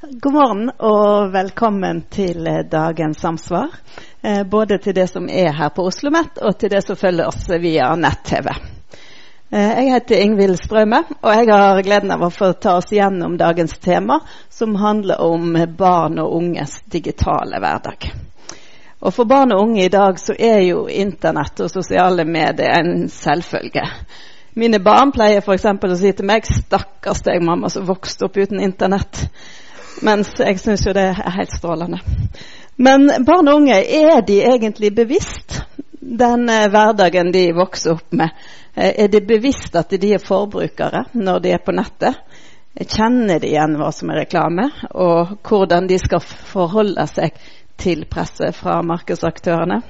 God morgen og velkommen til eh, dagens samsvar. Eh, både til det som er her på Oslo OsloMet, og til det som følger oss via nett-TV. Eh, jeg heter Ingvild Strømme, og jeg har gleden av å få ta oss gjennom dagens tema, som handler om barn og unges digitale hverdag. Og For barn og unge i dag så er jo Internett og sosiale medier en selvfølge. Mine barn pleier f.eks. å si til meg 'Stakkars deg, mamma, som vokste opp uten Internett'. Mens jeg syns jo det er helt strålende. Men barn og unge, er de egentlig bevisst den eh, hverdagen de vokser opp med? Eh, er de bevisst at de er forbrukere når de er på nettet? Kjenner de igjen hva som er reklame, og hvordan de skal forholde seg til presset fra markedsaktørene?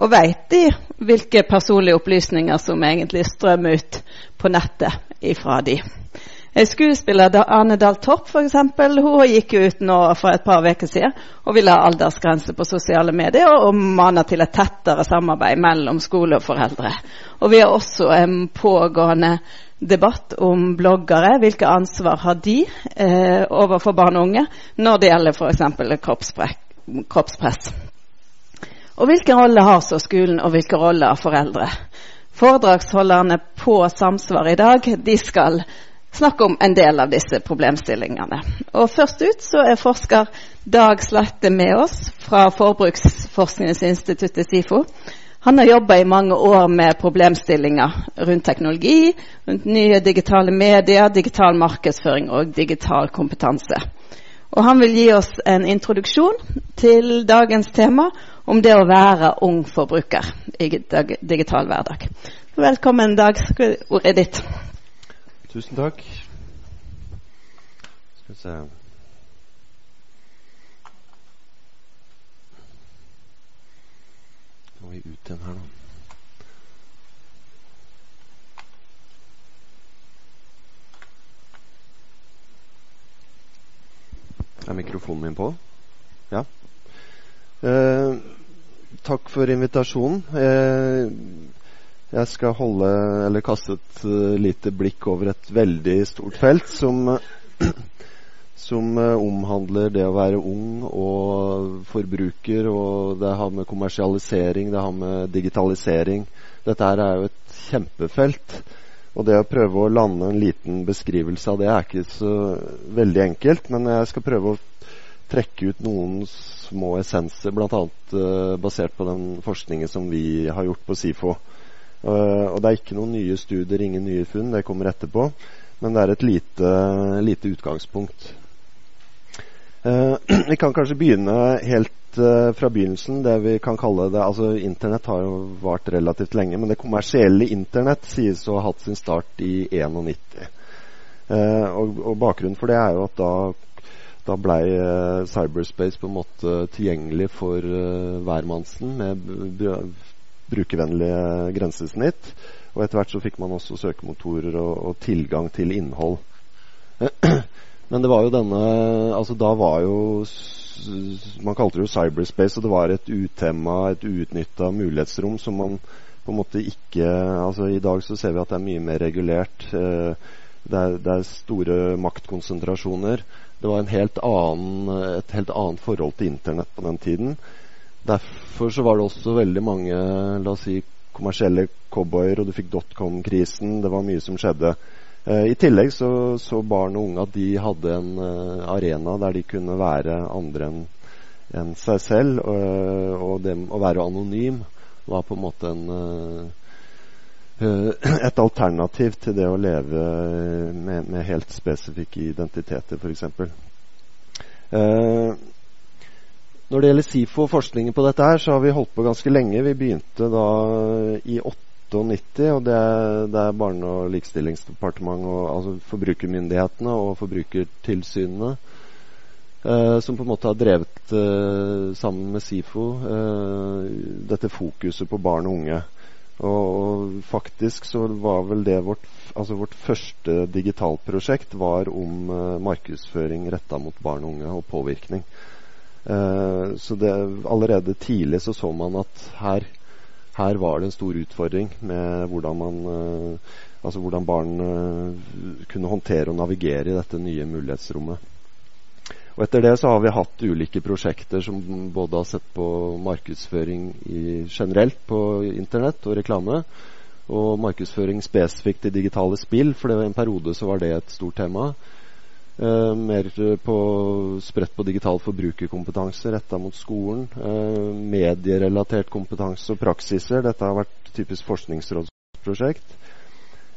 Og vet de hvilke personlige opplysninger som egentlig strømmer ut på nettet ifra de? Skuespiller Ane Dahl Torp for eksempel, hun gikk ut nå for et par uker siden og ville ha aldersgrense på sosiale medier og maner til et tettere samarbeid mellom skole og foreldre. Og vi har også en pågående debatt om bloggere. Hvilke ansvar har de eh, overfor barn og unge når det gjelder f.eks. kroppspress? Og hvilken rolle har så skolen, og hvilken rolle har foreldre? Foredragsholderne på Samsvar i dag de skal snakke om en del av disse problemstillingene. Og Først ut så er forsker Dag Slette med oss fra Forbruksforskningsinstituttet SIFO. Han har jobba i mange år med problemstillinger rundt teknologi, rundt nye digitale medier, digital markedsføring og digital kompetanse. Og han vil gi oss en introduksjon til dagens tema om det å være ung forbruker i digital hverdag. Velkommen, Dag. Ordet er ditt. Tusen takk. Skal vi se Nå må vi ut igjen her, da. Er mikrofonen min på? Ja. Eh, takk for invitasjonen. Eh, jeg skal holde, eller kaste et uh, lite blikk over et veldig stort felt som, som uh, omhandler det å være ung og forbruker. og Det har med kommersialisering, det har med digitalisering Dette her er jo et kjempefelt. Og det å prøve å lande en liten beskrivelse av det er ikke så veldig enkelt. Men jeg skal prøve å trekke ut noen små essenser, bl.a. Uh, basert på den forskningen som vi har gjort på SIFO. Uh, og det er ikke noen nye studier, ingen nye funn. Det kommer etterpå. Men det er et lite, lite utgangspunkt. Uh, vi kan kanskje begynne helt uh, fra begynnelsen. Det vi kan kalle det, altså Internett har jo vart relativt lenge, men det kommersielle Internett sies å ha hatt sin start i 91. Og, og, bakgrunnen for det er jo at da da blei cyberspace på en måte tilgjengelig for hvermannsen med brukervennlige grensesnitt. Og etter hvert så fikk man også søkemotorer og, og tilgang til innhold. Men det var jo denne Altså da var jo Man kalte det jo cyberspace, og det var et utemma, et uutnytta mulighetsrom som man på en måte ikke Altså i dag så ser vi at det er mye mer regulert. Eh, det er, det er store maktkonsentrasjoner. Det var helt annen, et helt annet forhold til Internett på den tiden. Derfor så var det også veldig mange la oss si, kommersielle cowboyer, og du fikk dotcom-krisen. Det var mye som skjedde. Eh, I tillegg så, så, barn og unge at de hadde en uh, arena der de kunne være andre enn en seg selv. Og, og det å være anonym var på en måte en, uh, et alternativ til det å leve med, med helt spesifikke identiteter, f.eks. Uh, når det gjelder SIFO og forskningen på dette, her, så har vi holdt på ganske lenge. Vi begynte da i 98, og det det er Barne- og likestillingsdepartementet, og, altså forbrukermyndighetene og forbrukertilsynene, eh, som på en måte har drevet eh, sammen med SIFO eh, dette fokuset på barn og unge. Og, og, faktisk så var vel det vårt, altså vårt første digitalprosjekt var om eh, markedsføring retta mot barn og unge og påvirkning. Uh, så det, allerede tidlig så, så man at her, her, var det en stor utfordring med hvordan man uh, Altså hvordan barn uh, kunne håndtere og navigere i dette nye mulighetsrommet. Og Etter det så har vi hatt ulike prosjekter som både har sett på markedsføring i, generelt på Internett og reklame, og markedsføring spesifikt i digitale spill, for det var en periode så var det et stort tema. Uh, mer på spredt på digital forbrukerkompetanse retta mot skolen. Uh, medierelatert kompetanse og praksiser. Dette har vært typisk forskningsrådsprosjekt.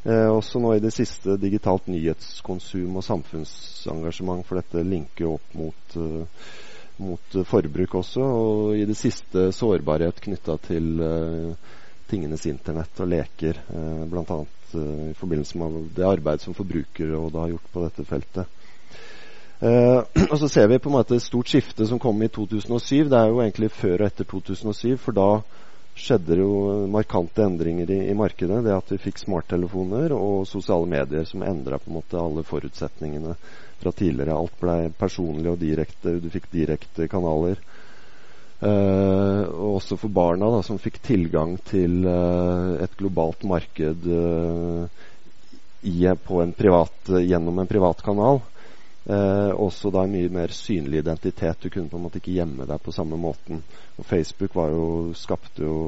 Uh, også nå i det siste digitalt nyhetskonsum og samfunnsengasjement, for dette linker opp mot, mot forbruk også. Og i det siste sårbarhet knytta til tingenes internett og leker, eh, bl.a. Eh, i forbindelse med det arbeidet som Forbrukerrådet har gjort på dette feltet. Eh, og Så ser vi på en måte et stort skifte som kom i 2007. Det er jo egentlig før og etter 2007, for da skjedde det jo markante endringer i, i markedet. Det at vi fikk smarttelefoner og sosiale medier som endra på en måte alle forutsetningene fra tidligere. Alt ble personlig og direkte. Du fikk direkte kanaler. Uh, og også for barna, da, som fikk tilgang til uh, et globalt marked uh, i, en privat, gjennom en privat kanal. Også da en mye mer synlig identitet. Du kunne på en måte ikke gjemme deg på samme måten. Og Facebook var jo, skapte jo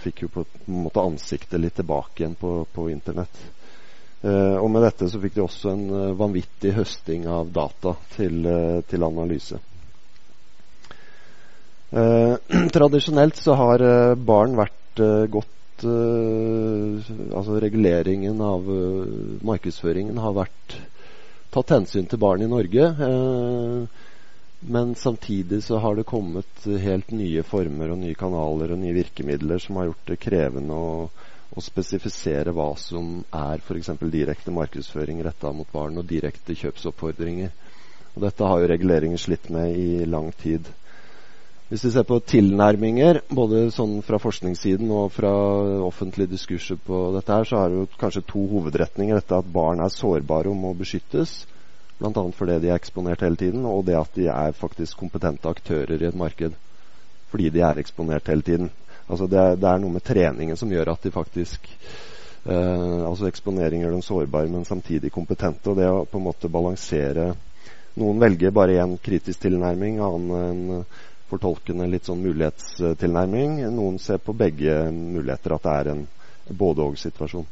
Fikk jo på en måte ansiktet litt tilbake igjen på, på Internett. og med dette så fikk de også en vanvittig høsting av data til, til analyse. Eh, tradisjonelt så har eh, barn vært eh, godt Altså reguleringen av markedsføringen har vært tatt hensyn til barn i Norge. Men samtidig så har det kommet helt nye former og nye kanaler og nye virkemidler som har gjort det krevende å, å spesifisere hva som er f.eks. direkte markedsføring retta mot barn og direkte kjøpsoppfordringer. Og dette har jo reguleringen slitt med i lang tid. Hvis vi ser på tilnærminger, både sånn fra forskningssiden og fra offentlige diskurser på dette, her, så er det jo kanskje to hovedretninger. Dette at barn er sårbare og må beskyttes, bl.a. fordi de er eksponert hele tiden, og det at de er faktisk kompetente aktører i et marked fordi de er eksponert hele tiden. Altså det, er, det er noe med treningen som gjør at de faktisk eh, Altså eksponering gjør dem sårbare, men samtidig kompetente. Og det å på en måte balansere Noen velger bare én kritisk tilnærming, annen en fortolkende litt sånn mulighetstilnærming. Noen ser på begge muligheter, at det er en både-og-situasjon.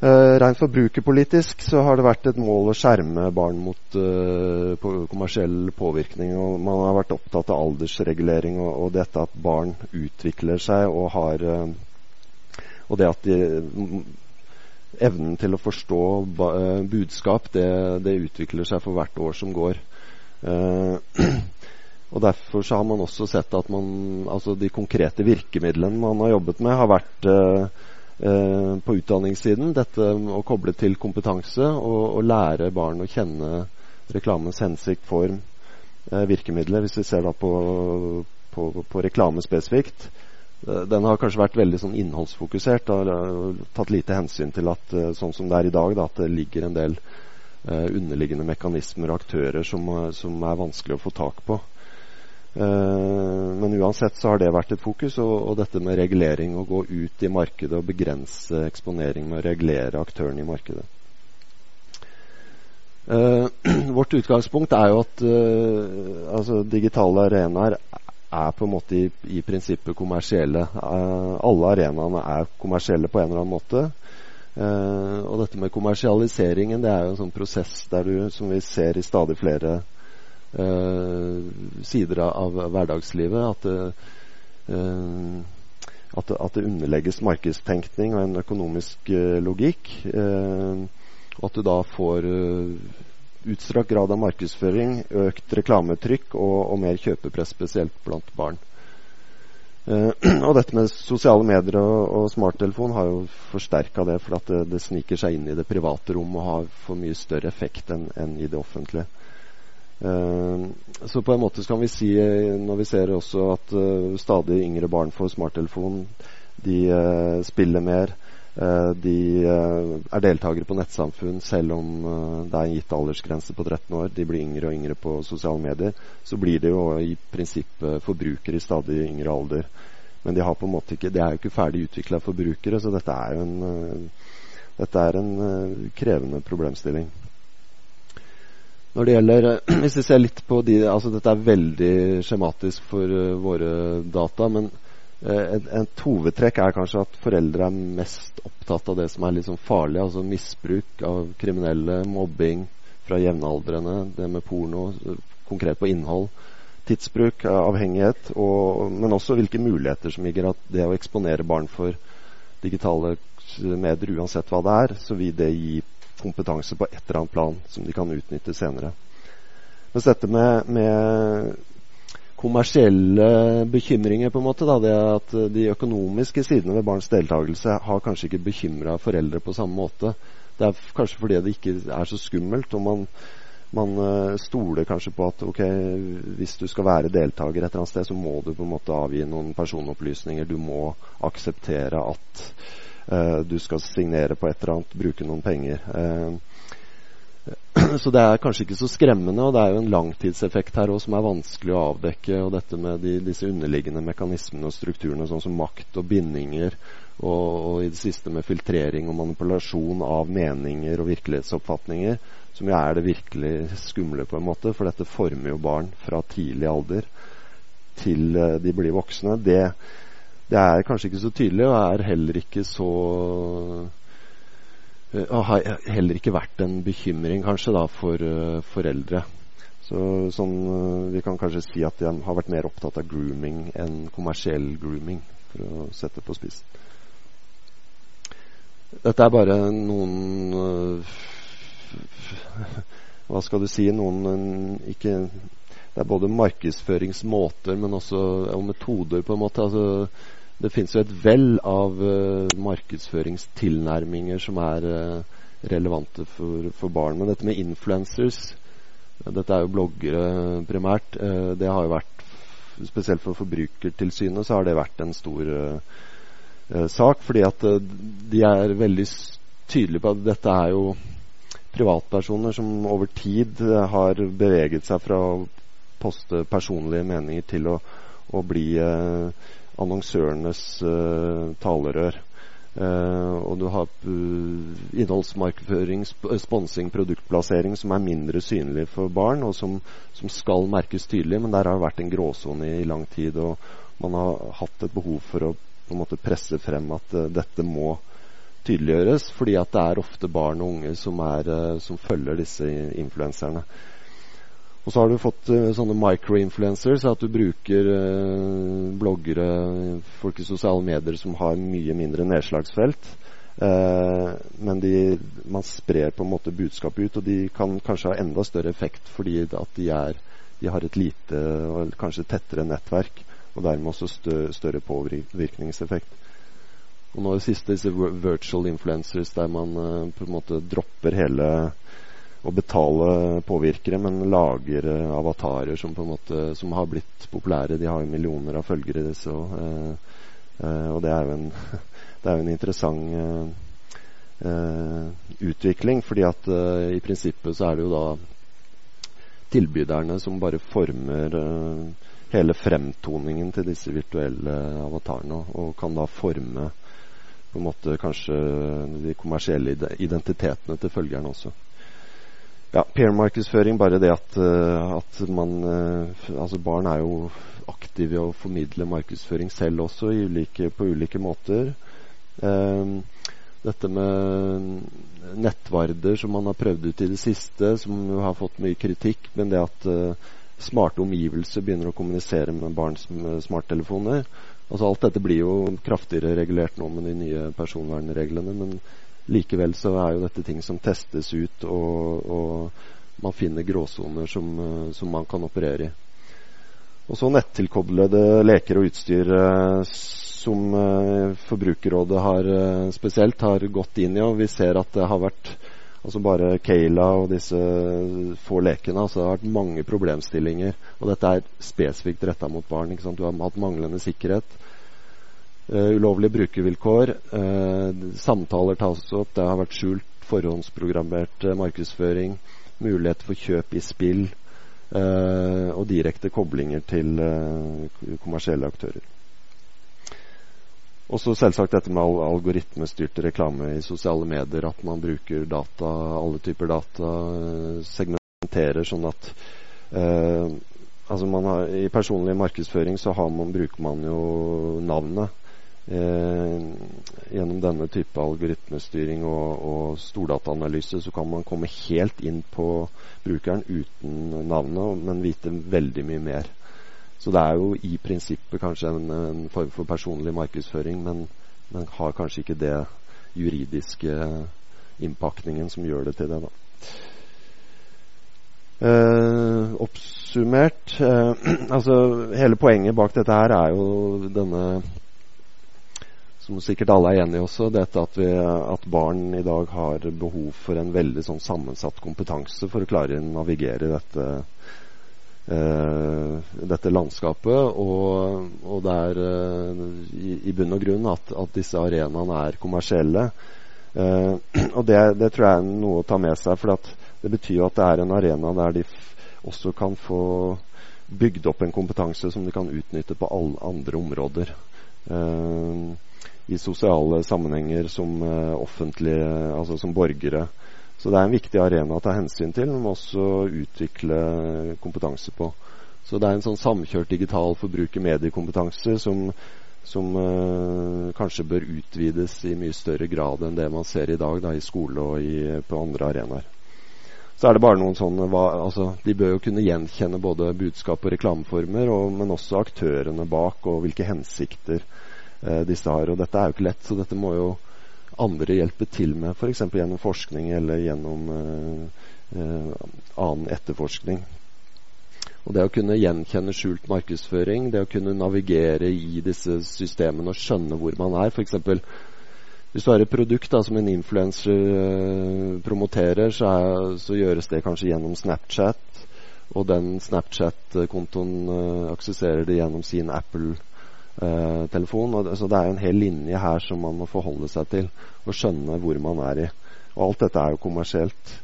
Uh, Rent forbrukerpolitisk så har det vært et mål å skjerme barn mot uh, på kommersiell påvirkning. og Man har vært opptatt av aldersregulering og, og dette at barn utvikler seg og har uh, Og det at de, evnen til å forstå uh, budskap, det, det, utvikler seg for hvert år som går. Og Derfor så har man også sett at man, altså de konkrete virkemidlene man har jobbet med, har vært eh, eh, på utdanningssiden. Dette å koble til kompetanse og, og lære barn å kjenne reklamens hensikt, form, eh, virkemidler. Hvis vi ser da på, på, på reklame spesifikt. Eh, den har kanskje vært veldig sånn innholdsfokusert og, og tatt lite hensyn til at eh, sånn som det er i dag, da, at det ligger en del eh, underliggende mekanismer og aktører som, som er vanskelig å få tak på. Uh, men uansett så har det vært et fokus, og, og, dette med regulering, å gå ut i markedet og begrense eksponering med å regulere aktørene i markedet. Uh, vårt utgangspunkt er jo at uh, altså digitale arenaer er på en måte i, i prinsippet kommersielle. alle arenaene er kommersielle på en eller annen måte. og dette med kommersialiseringen det er jo en sånn prosess du, som vi ser i stadig flere uh, sider av hverdagslivet. At uh, at, at det, underlegges markedstenkning og en økonomisk uh, logikk. og at du da får utstrakt grad av markedsføring, økt reklametrykk og, og mer kjøpepress, spesielt blant barn. Uh, og dette med sosiale medier og, og smarttelefon har jo forsterka det, for at det, det, sniker seg inn i det private rom og har for mye større effekt enn, enn i det offentlige. Uh, så på en måte kan vi si, eh, når vi ser også at uh, stadig yngre barn får smarttelefon, de uh, spiller mer, de er deltakere på nettsamfunn selv om det er en gitt aldersgrense på 13 år, de blir yngre og yngre på sosiale medier, så blir de jo i prinsippet forbrukere i stadig yngre alder. Men de, har på en måte ikke, de er jo ikke ferdig utvikla forbrukere, så dette er jo en, dette er en krevende problemstilling. Når det gjelder, Hvis vi ser litt på de altså Dette er veldig skjematisk for uh, våre data. Men uh, et, et, hovedtrekk er kanskje at foreldre er mest opptatt av det som er litt sånn farlig. Altså misbruk av kriminelle, mobbing fra jevnaldrende, det med porno, konkret på innhold. Tidsbruk, avhengighet, og, men også hvilke muligheter som ligger at det å eksponere barn for digitale medier, uansett hva det er, så vil det gi kompetanse på et eller annet plan som de kan utnytte senere. Mens dette med, med kommersielle bekymringer, på en måte, da, det at de økonomiske sidene ved barns deltakelse har kanskje ikke bekymra foreldre på samme måte. Det er kanskje fordi det ikke er så skummelt. og man, man uh, stoler kanskje på at ok, hvis du skal være deltaker et eller annet sted, så må du på en måte avgi noen personopplysninger. Du må akseptere at du skal signere på et eller annet, bruke noen penger. Uh, så det er kanskje ikke så skremmende, og det er jo en langtidseffekt her også som er vanskelig å avdekke. Og dette med de, disse underliggende mekanismene og strukturene, sånn som makt og bindinger, og, og, i det siste med filtrering og manipulasjon av meninger og virkelighetsoppfatninger, som jo er det virkelig skumle, på en måte, for dette former jo barn fra tidlig alder til de blir voksne. Det det er kanskje ikke så tydelig, og er heller ikke så uh, Har heller ikke vært en bekymring, kanskje, da, for uh, foreldre. Så sånn, uh, Vi kan kanskje si at de har vært mer opptatt av grooming enn kommersiell grooming, for å sette på spissen. Dette er bare noen Hva skal du si? Noen ikke Det er både markedsføringsmåter, men også og metoder, på en måte. altså det finnes jo et vell av uh, markedsføringstilnærminger som er uh, relevante for, for, barn. Men dette med influencers, dette er jo bloggere primært, uh, det har jo vært Spesielt for Forbrukertilsynet så har det vært en stor sak. Fordi at de er veldig tydelige på at dette er jo privatpersoner som over tid har beveget seg fra å poste personlige meninger til å, å bli uh, annonsørenes uh, talerør. Uh, og du har uh, innholdsmarkedsføring, sp sponsing, produktplassering som er mindre synlig for barn, og som, som skal merkes tydelig, men der har det vært en gråsone i, lang tid. Og man har hatt et behov for å på en måte presse frem at dette må tydeliggjøres, fordi at det er ofte barn og unge som, er, som følger disse influenserne. Og så har du fått uh, sånne microinfluencers, at du bruker uh, bloggere, folk i sosiale medier som har mye mindre nedslagsfelt. Uh, men de, man sprer på en måte budskapet ut, og de kan kanskje ha enda større effekt fordi at de, er, de har et lite og kanskje tettere nettverk, og dermed også stø, større påvirkningseffekt. Og nå det siste disse virtual influencers, der man på en måte dropper hele å betale påvirkere, men lager uh, avatarer som på en måte som har blitt populære. De har jo millioner av følgere, disse òg. Uh, uh, og det er jo en, det er jo en interessant utvikling, fordi at i prinsippet så er det jo da tilbyderne som bare former hele fremtoningen til disse virtuelle avatarene, og kan da forme på en måte kanskje de kommersielle identitetene til følgerne også. Ja, peer-markedsføring, bare det at, uh, at man uh, Altså, barn er jo aktive i å formidle markedsføring selv også, ulike, på ulike måter. Um, dette med nettvarder som man har prøvd ut i det siste, som har fått mye kritikk, men det at smarte omgivelser begynner å kommunisere med barns smarttelefoner. Altså Alt dette blir jo kraftigere regulert nå med de nye personvernreglene. Men Likevel så er jo dette ting som testes ut, og, og man finner gråsoner som, eh, som, man kan operere i. Og så nettilkoblede leker og utstyr eh, som eh, Forbrukerrådet har spesielt har gått inn i. Og vi ser at det har vært altså bare Kayla og disse få lekene. altså Det har vært mange problemstillinger. Og dette er spesifikt retta mot barn. Du har hatt manglende sikkerhet. Uh, ulovlige brukervilkår. Uh, samtaler tas opp. Det har vært skjult forhåndsprogrammert uh, markedsføring. Mulighet for kjøp i spill. og direkte koblinger til kommersielle aktører. Og så selvsagt dette med al algoritmestyrt reklame i sosiale medier. At man bruker data, alle typer data, segmenterer sånn at altså har, I personlig markedsføring så man, bruker man jo navnet. Eh, gjennom denne type algoritmestyring og, og stordataanalyse så kan man komme helt inn på brukeren uten navnet, men vite veldig mye mer. Så det er jo i prinsippet kanskje en, en form for personlig markedsføring, men, men har kanskje ikke det juridiske innpakningen som gjør det til det. da. Eh, oppsummert eh, altså Hele poenget bak dette her er jo denne som sikkert alle er enige i også, dette at, vi, at, barn i dag har behov for en veldig sånn sammensatt kompetanse for å klare å navigere dette, uh, dette landskapet. Og, og det er uh, i, i, bunn og grunn at, at disse arenaene er kommersielle. Uh, og det, det, tror jeg er noe å ta med seg. For det betyr at det er en arena der de også kan få bygd opp en kompetanse som de kan utnytte på alle andre områder. Uh, i sosiale sammenhenger som uh, offentlige, altså som borgere. Så det er en viktig arena å ta hensyn til, men også utvikle kompetanse på. Så det er en sånn samkjørt digital forbruker-mediekompetanse som, som uh, kanskje bør utvides i mye større grad enn det man ser i dag da, i skole og i, på andre arenaer. Så er det bare noen sånne hva, altså, De bør jo kunne gjenkjenne både budskap og reklameformer, og, men også aktørene bak og hvilke hensikter eh, disse har. Og dette er jo ikke lett, så dette må jo andre hjelpe til med, f.eks. gjennom forskning eller gjennom eh, eh, annen etterforskning. Og Det å kunne gjenkjenne skjult markedsføring, det å kunne navigere i disse systemene og skjønne hvor man er, f.eks. Hvis du har et produkt da, som en influenser uh, promoterer, så, er, så, gjøres det kanskje gjennom Snapchat. Og den Snapchat-kontoen uh, aksesserer det gjennom sin Apple eh, telefon. Og, så det er jo en hel linje her som man må forholde seg til og skjønne hvor man er i. Og alt dette er jo kommersielt.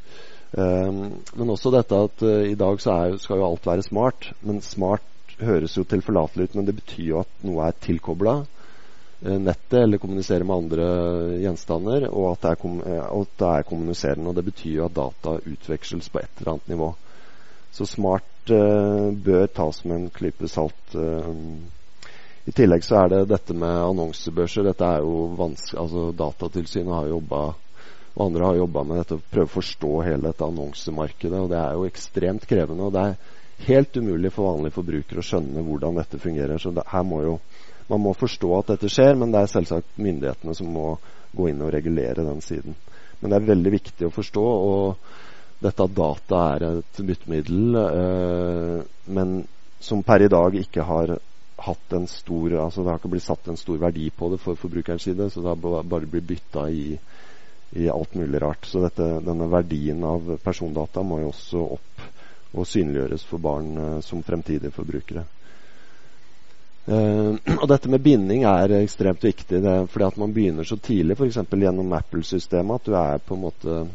Um, men også dette at uh, i dag så er, skal jo alt være smart. Men smart høres jo tilforlatelig ut, men det betyr jo at noe er tilkobla uh, nettet eller kommuniserer med andre gjenstander, og at, det er, at det er kommuniserende. Og det betyr jo at data utveksles på et eller annet nivå. Så smart bør tas med en klype salt. Um, i tillegg så er det dette med annonsebørser. Dette er jo vanskelig altså Datatilsynet har jobba og andre har jobba med dette, prøve å forstå hele dette annonsemarkedet. og Det er jo ekstremt krevende. og Det er helt umulig for vanlige forbrukere å skjønne hvordan dette fungerer. så det, her må jo Man må forstå at dette skjer, men det er selvsagt myndighetene som må gå inn og regulere den siden. Men det er veldig viktig å forstå. og dette at data er et byttemiddel, øh, men som per i dag ikke har hatt en stor altså Det har ikke blitt satt en stor verdi på det for forbrukerens side, så det har bare blitt bytta i, i, alt mulig rart. Så dette, denne verdien av persondata må jo også opp og synliggjøres for barn uh, som fremtidige forbrukere. Uh, og dette med binding er ekstremt viktig. Det fordi at man begynner så tidlig, f.eks. gjennom Apple-systemet, at du er på en måte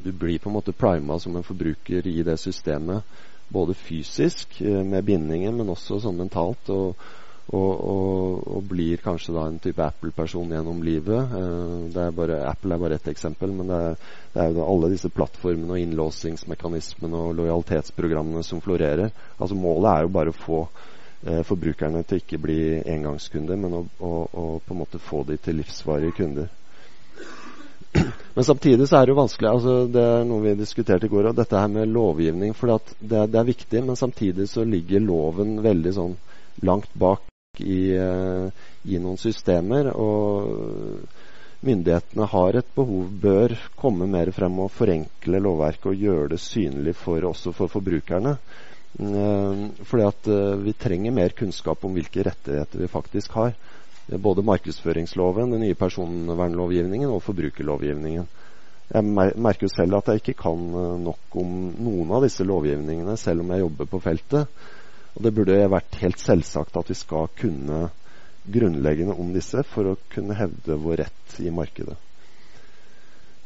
du blir på en måte prima som en forbruker i det systemet både fysisk eh, med bindingen, men også sånn mentalt. Og, og, og, og blir kanskje da en type Apple-person gjennom livet. Eh, er bare, Apple er bare ett eksempel, men det er, det er jo alle disse plattformene og innlåsingsmekanismene og lojalitetsprogrammene som florerer. Altså Målet er jo bare å få eh, forbrukerne til ikke bli engangskunder, men å, å, å på en måte få de til livsvarige kunder. Men samtidig så er det jo vanskelig altså Det er noe vi diskuterte i går, og dette her med lovgivning. For det, det, er viktig, men samtidig så ligger loven veldig sånn langt bak i, uh, i noen systemer. Og myndighetene har et behov, bør komme mer frem og forenkle lovverket og gjøre det synlig for, også for forbrukerne. Uh, fordi at uh, vi trenger mer kunnskap om hvilke rettigheter vi faktisk har både markedsføringsloven, den nye personvernlovgivningen og forbrukerlovgivningen. Jeg merker jo selv at jeg ikke kan eh, nok om noen av disse lovgivningene, selv om jeg jobber på feltet. Og det burde vært helt selvsagt at vi skal kunne grunnleggende om disse for å kunne hevde vår rett i markedet.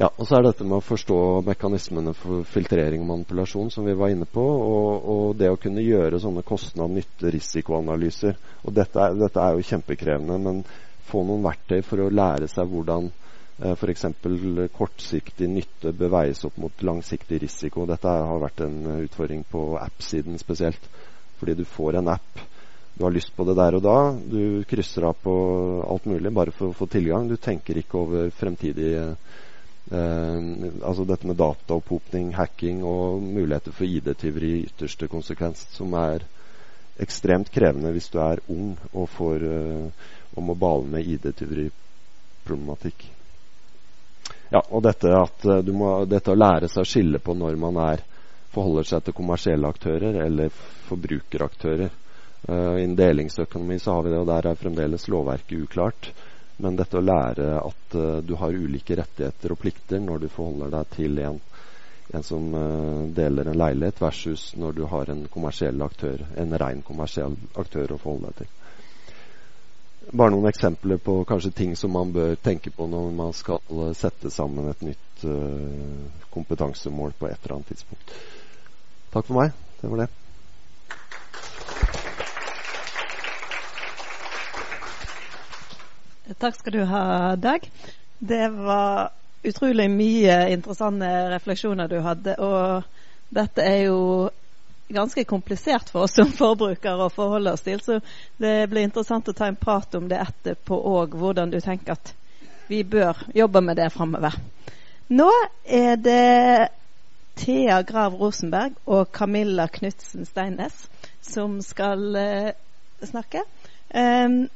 Ja, og så er det dette med å forstå mekanismene for filtrering og manipulasjon, som vi var inne på, og, og det å kunne gjøre sånne kostnad-nytte-risikoanalyser. Og dette er, dette er, jo kjempekrevende, men få noen verktøy for å lære seg hvordan Eh, F.eks. kortsiktig nytte bør veies opp mot langsiktig risiko. Dette har vært en utfordring på app-siden spesielt. Fordi du får en app, du har lyst på det der og da. Du krysser av på alt mulig bare for å få tilgang. Du tenker ikke over fremtidige Altså dette med dataopphopning, hacking og muligheter for ID-tyveri i ytterste konsekvens, som er ekstremt krevende hvis du er ung og, får, eh, og må bale med ID-tyveriproblematikk. Ja, og dette, at eh, må, dette å lære seg å skille på når man er, forholder seg til kommersielle aktører eller forbrukeraktører. Uh, Innen delingsøkonomi så har vi det, og der er fremdeles lovverket uklart. Men dette å lære at uh, du har ulike rettigheter og plikter når du forholder deg til en, en som uh, deler en leilighet, versus når du har en kommersiell aktør, en ren kommersiell aktør å forholde deg til bare noen eksempler på kanskje ting som man bør tenke på når man skal eh, sette sammen et nytt uh, kompetansemål på et eller annet tidspunkt. Takk for meg. Det var det. Takk skal du ha, Dag. Det var utrolig mye interessante refleksjoner du hadde. Og dette er jo ganske komplisert for oss som forbrukere å forholde oss til. Så det blir interessant å ta en prat om det etterpå òg, hvordan du tenker at vi bør jobbe med det framover. Nå er det Thea Grav Rosenberg og Camilla Knutsen Steines som skal uh, snakke. Um,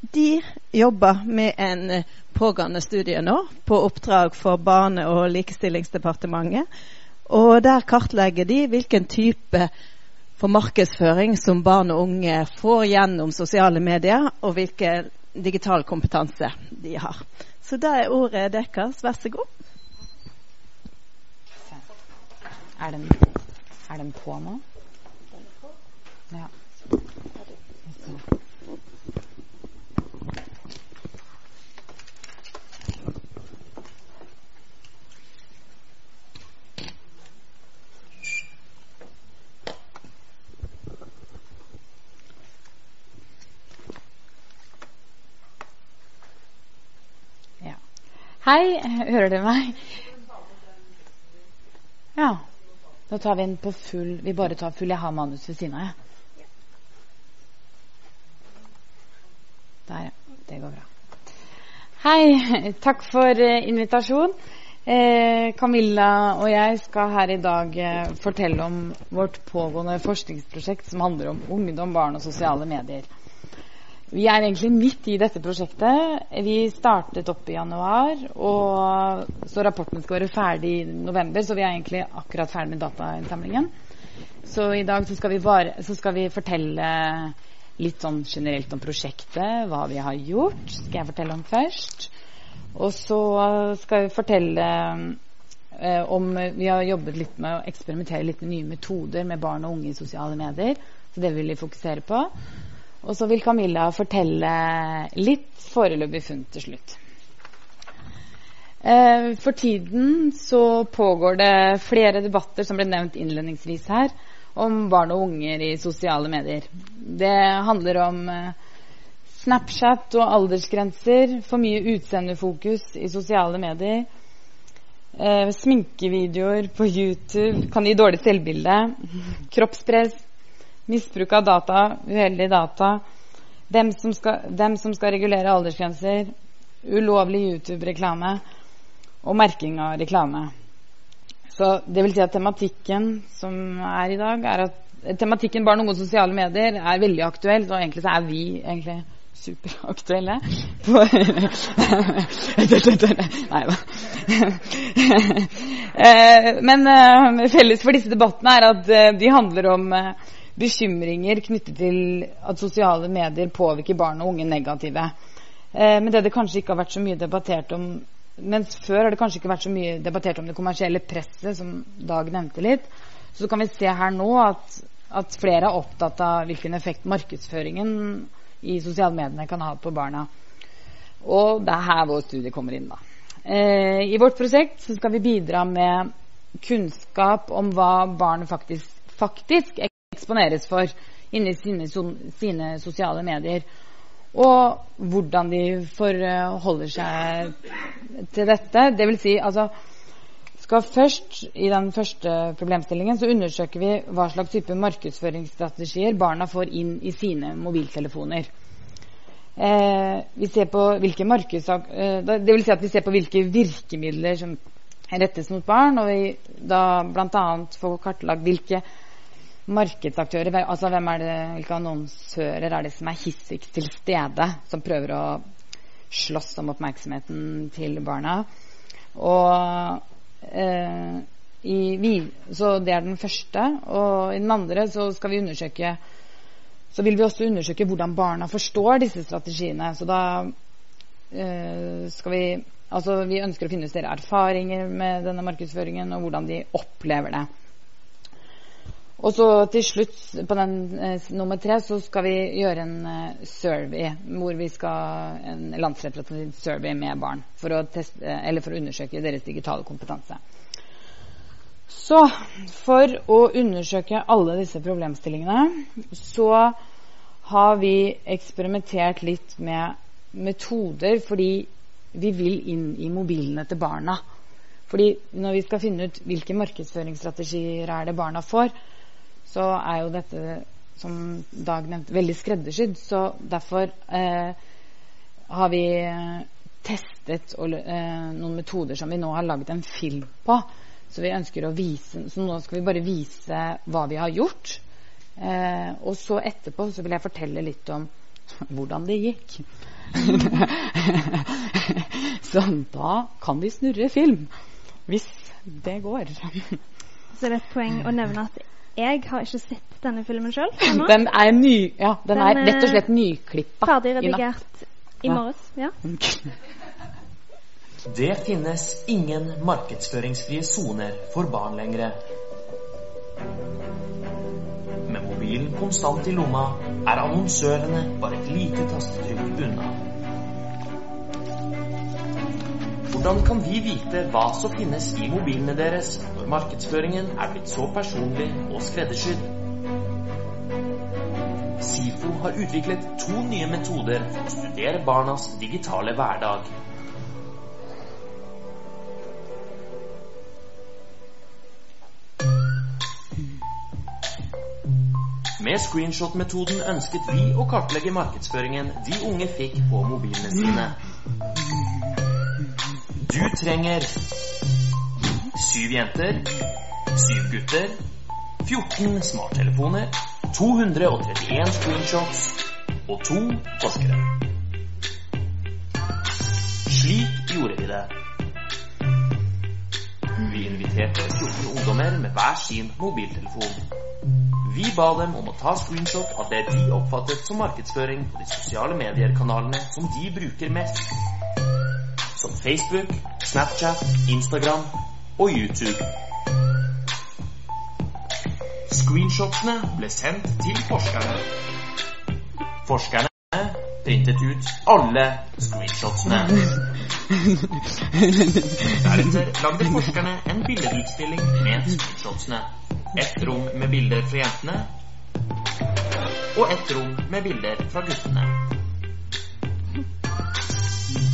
de jobber med en pågående studie nå på oppdrag for Barne- og likestillingsdepartementet og der kartlegger de hvilken type for markedsføring som barn og unge får gjennom sosiale medier, og hvilken digital kompetanse de har. Så da er ordet deres. Vær så god. Er den, er den på nå? Ja. Hei, hører du meg? Ja. Nå tar vi den på full Vi bare tar full. Jeg har manus ved siden av, jeg. Der, ja. Det går bra. Hei. Takk for invitasjonen, invitasjon. Eh, Camilla og jeg skal her i dag eh, fortelle om vårt pågående forskningsprosjekt som handler om ungdom, barn og sosiale medier. Vi er egentlig midt i dette prosjektet. Vi startet opp i januar, og så rapporten skal være ferdig i november, så vi er egentlig akkurat ferdig med datainnsamlingen. Så i dag så skal, bare, så skal, vi fortelle litt sånn generelt om prosjektet, hva vi har gjort, skal jeg fortelle om først. Og så skal vi fortelle eh, om Vi har jobbet litt med å eksperimentere litt med nye metoder med barn og unge i sosiale medier. Så det vil vi fokusere på. Og så vil Camilla fortelle litt foreløpig funn til slutt. Eh, for tiden så pågår det flere debatter, som ble nevnt innledningsvis her, om barn og unger i sosiale medier. Det handler om eh, Snapchat og aldersgrenser, for mye utseendefokus i sosiale medier. Eh, sminkevideoer på YouTube kan gi dårlig selvbilde. Kroppspress, misbruk av data, uheldige data, dem som, skal, dem som skal regulere aldersgrenser, ulovlig YouTube-reklame og merking av reklame. Så det vil si at tematikken som er i dag, er at tematikken barn og unge sosiale medier er veldig aktuell, og egentlig så er vi egentlig superaktuelle. Nei da. Eh, men uh, felles for disse debattene er at uh, de handler om bekymringer knyttet til at sosiale medier påvirker barn og unge negative. Eh, men det det kanskje ikke har vært så mye debattert om mens før har det kanskje ikke vært så mye debattert om det kommersielle presset, som Dag nevnte litt. Så kan vi se her nå at, at flere er opptatt av hvilken effekt markedsføringen i sosiale medier kan ha på barna. Og det er her vår studie kommer inn. da. Eh, I vårt prosjekt skal vi bidra med kunnskap om hva barn faktisk, faktisk eksponeres for inni sine, sine, sosiale medier. Og hvordan de forholder seg til dette. Det vil si, altså skal først, I den første problemstillingen så undersøker vi hva slags type markedsføringsstrategier barna får inn i sine mobiltelefoner. Eh, vi ser på hvilke markedssak, eh, det vil si at vi ser på hvilke virkemidler som rettes mot barn, og vi da bl.a. får kartlagt hvilke markedsaktører, altså det, hvilke annonsører er det som er hissigst til stede, som prøver å slåss om oppmerksomheten til barna. Og eh, i, så det er den første. Og i den andre så skal vi undersøke så vil vi også undersøke hvordan barna forstår disse strategiene. Så da eh, skal vi Altså, vi ønsker å finne ut deres erfaringer med denne markedsføringen, og hvordan de opplever det. Og så til slutt, på den eh, nummer tre, så skal vi gjøre en eh, survey. Hvor vi skal En landsrepresentativ survey med barn. For å, teste, eller for å undersøke deres digitale kompetanse. Så for å undersøke alle disse problemstillingene, så har vi eksperimentert litt med metoder fordi vi vil inn i mobilene til barna. Fordi når vi skal finne ut hvilke markedsføringsstrategier er det barna får, så er jo dette, som Dag nevnte, veldig skreddersydd. Så derfor eh, har vi testet og, eh, noen metoder som vi nå har laget en film på. Så vi ønsker å vise, så nå skal vi bare vise hva vi har gjort. Eh, og så etterpå så vil jeg fortelle litt om hvordan det gikk. så da kan vi snurre film. Hvis det går. så det er et poeng å nevne at jeg har ikke sett denne filmen sjøl. Den er ny, ja, den, den er rett og slett nyklippa. Ferdig redigert i, i morges. Ja. Det finnes ingen markedsføringsfrie soner for barn lenger. Med mobilen konstant i lomma er annonsørene bare et lite tastetrykk unna. Hvordan kan vi vite hva som finnes i mobilene deres når markedsføringen er blitt så personlig og skreddersydd? SIFO har utviklet to nye metoder for å studere barnas digitale hverdag. Med screenshot-metoden ønsket vi å kartlegge markedsføringen de unge fikk på mobilene sine. Du trenger syv jenter, syv gutter, 14 smarttelefoner, 231 screenshots og to forskere. Slik gjorde vi det. Vi inviterte 14 ungdommer med hver sin mobiltelefon. Vi ba dem om å ta screenshot av det de oppfattet som markedsføring på de sosiale mediekanalene som de bruker mest. Facebook, Snapchat, Instagram og YouTube. Screenshotene ble sendt til forskerne. Forskerne printet ut alle screenshotsene. Deretter lagde forskerne en billedutstilling med screenshotsene. Ett rom med bilder fra jentene og ett rom med bilder fra guttene.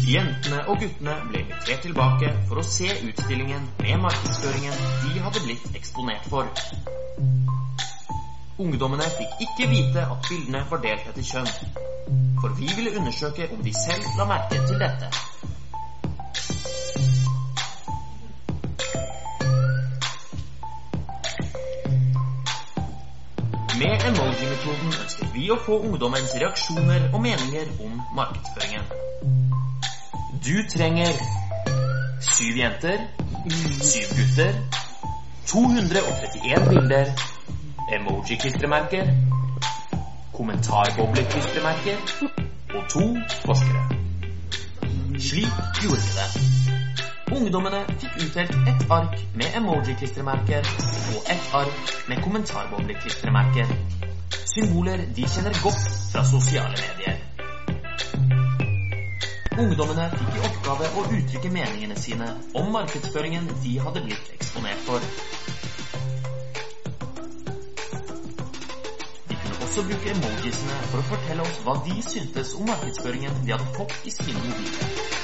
Jentene og guttene ble invitert tilbake for å se utstillingen med markedsføringen de hadde blitt eksponert for. Ungdommene fikk ikke vite at bildene var delt etter kjønn, for vi ville undersøke om de selv la merke til dette. Med emoji-metoden ønsker vi å få ungdommens reaksjoner og meninger om markedsføringen. Du trenger syv jenter, syv gutter, 231 bilder, emoji-klistremerker, kommentarbobleklistremerker og to forskere. Slik gjorde vi det. Ungdommene fikk utdelt ett ark med emoji-klistremerker og ett ark med kommentarboble-klistremerker. Symboler de kjenner godt fra sosiale medier. Ungdommene fikk i oppgave å uttrykke meningene sine om markedsføringen de hadde blitt eksponert for. De kunne også bruke emojisene for å fortelle oss hva de syntes om markedsføringen de hadde fått i sine mobiler.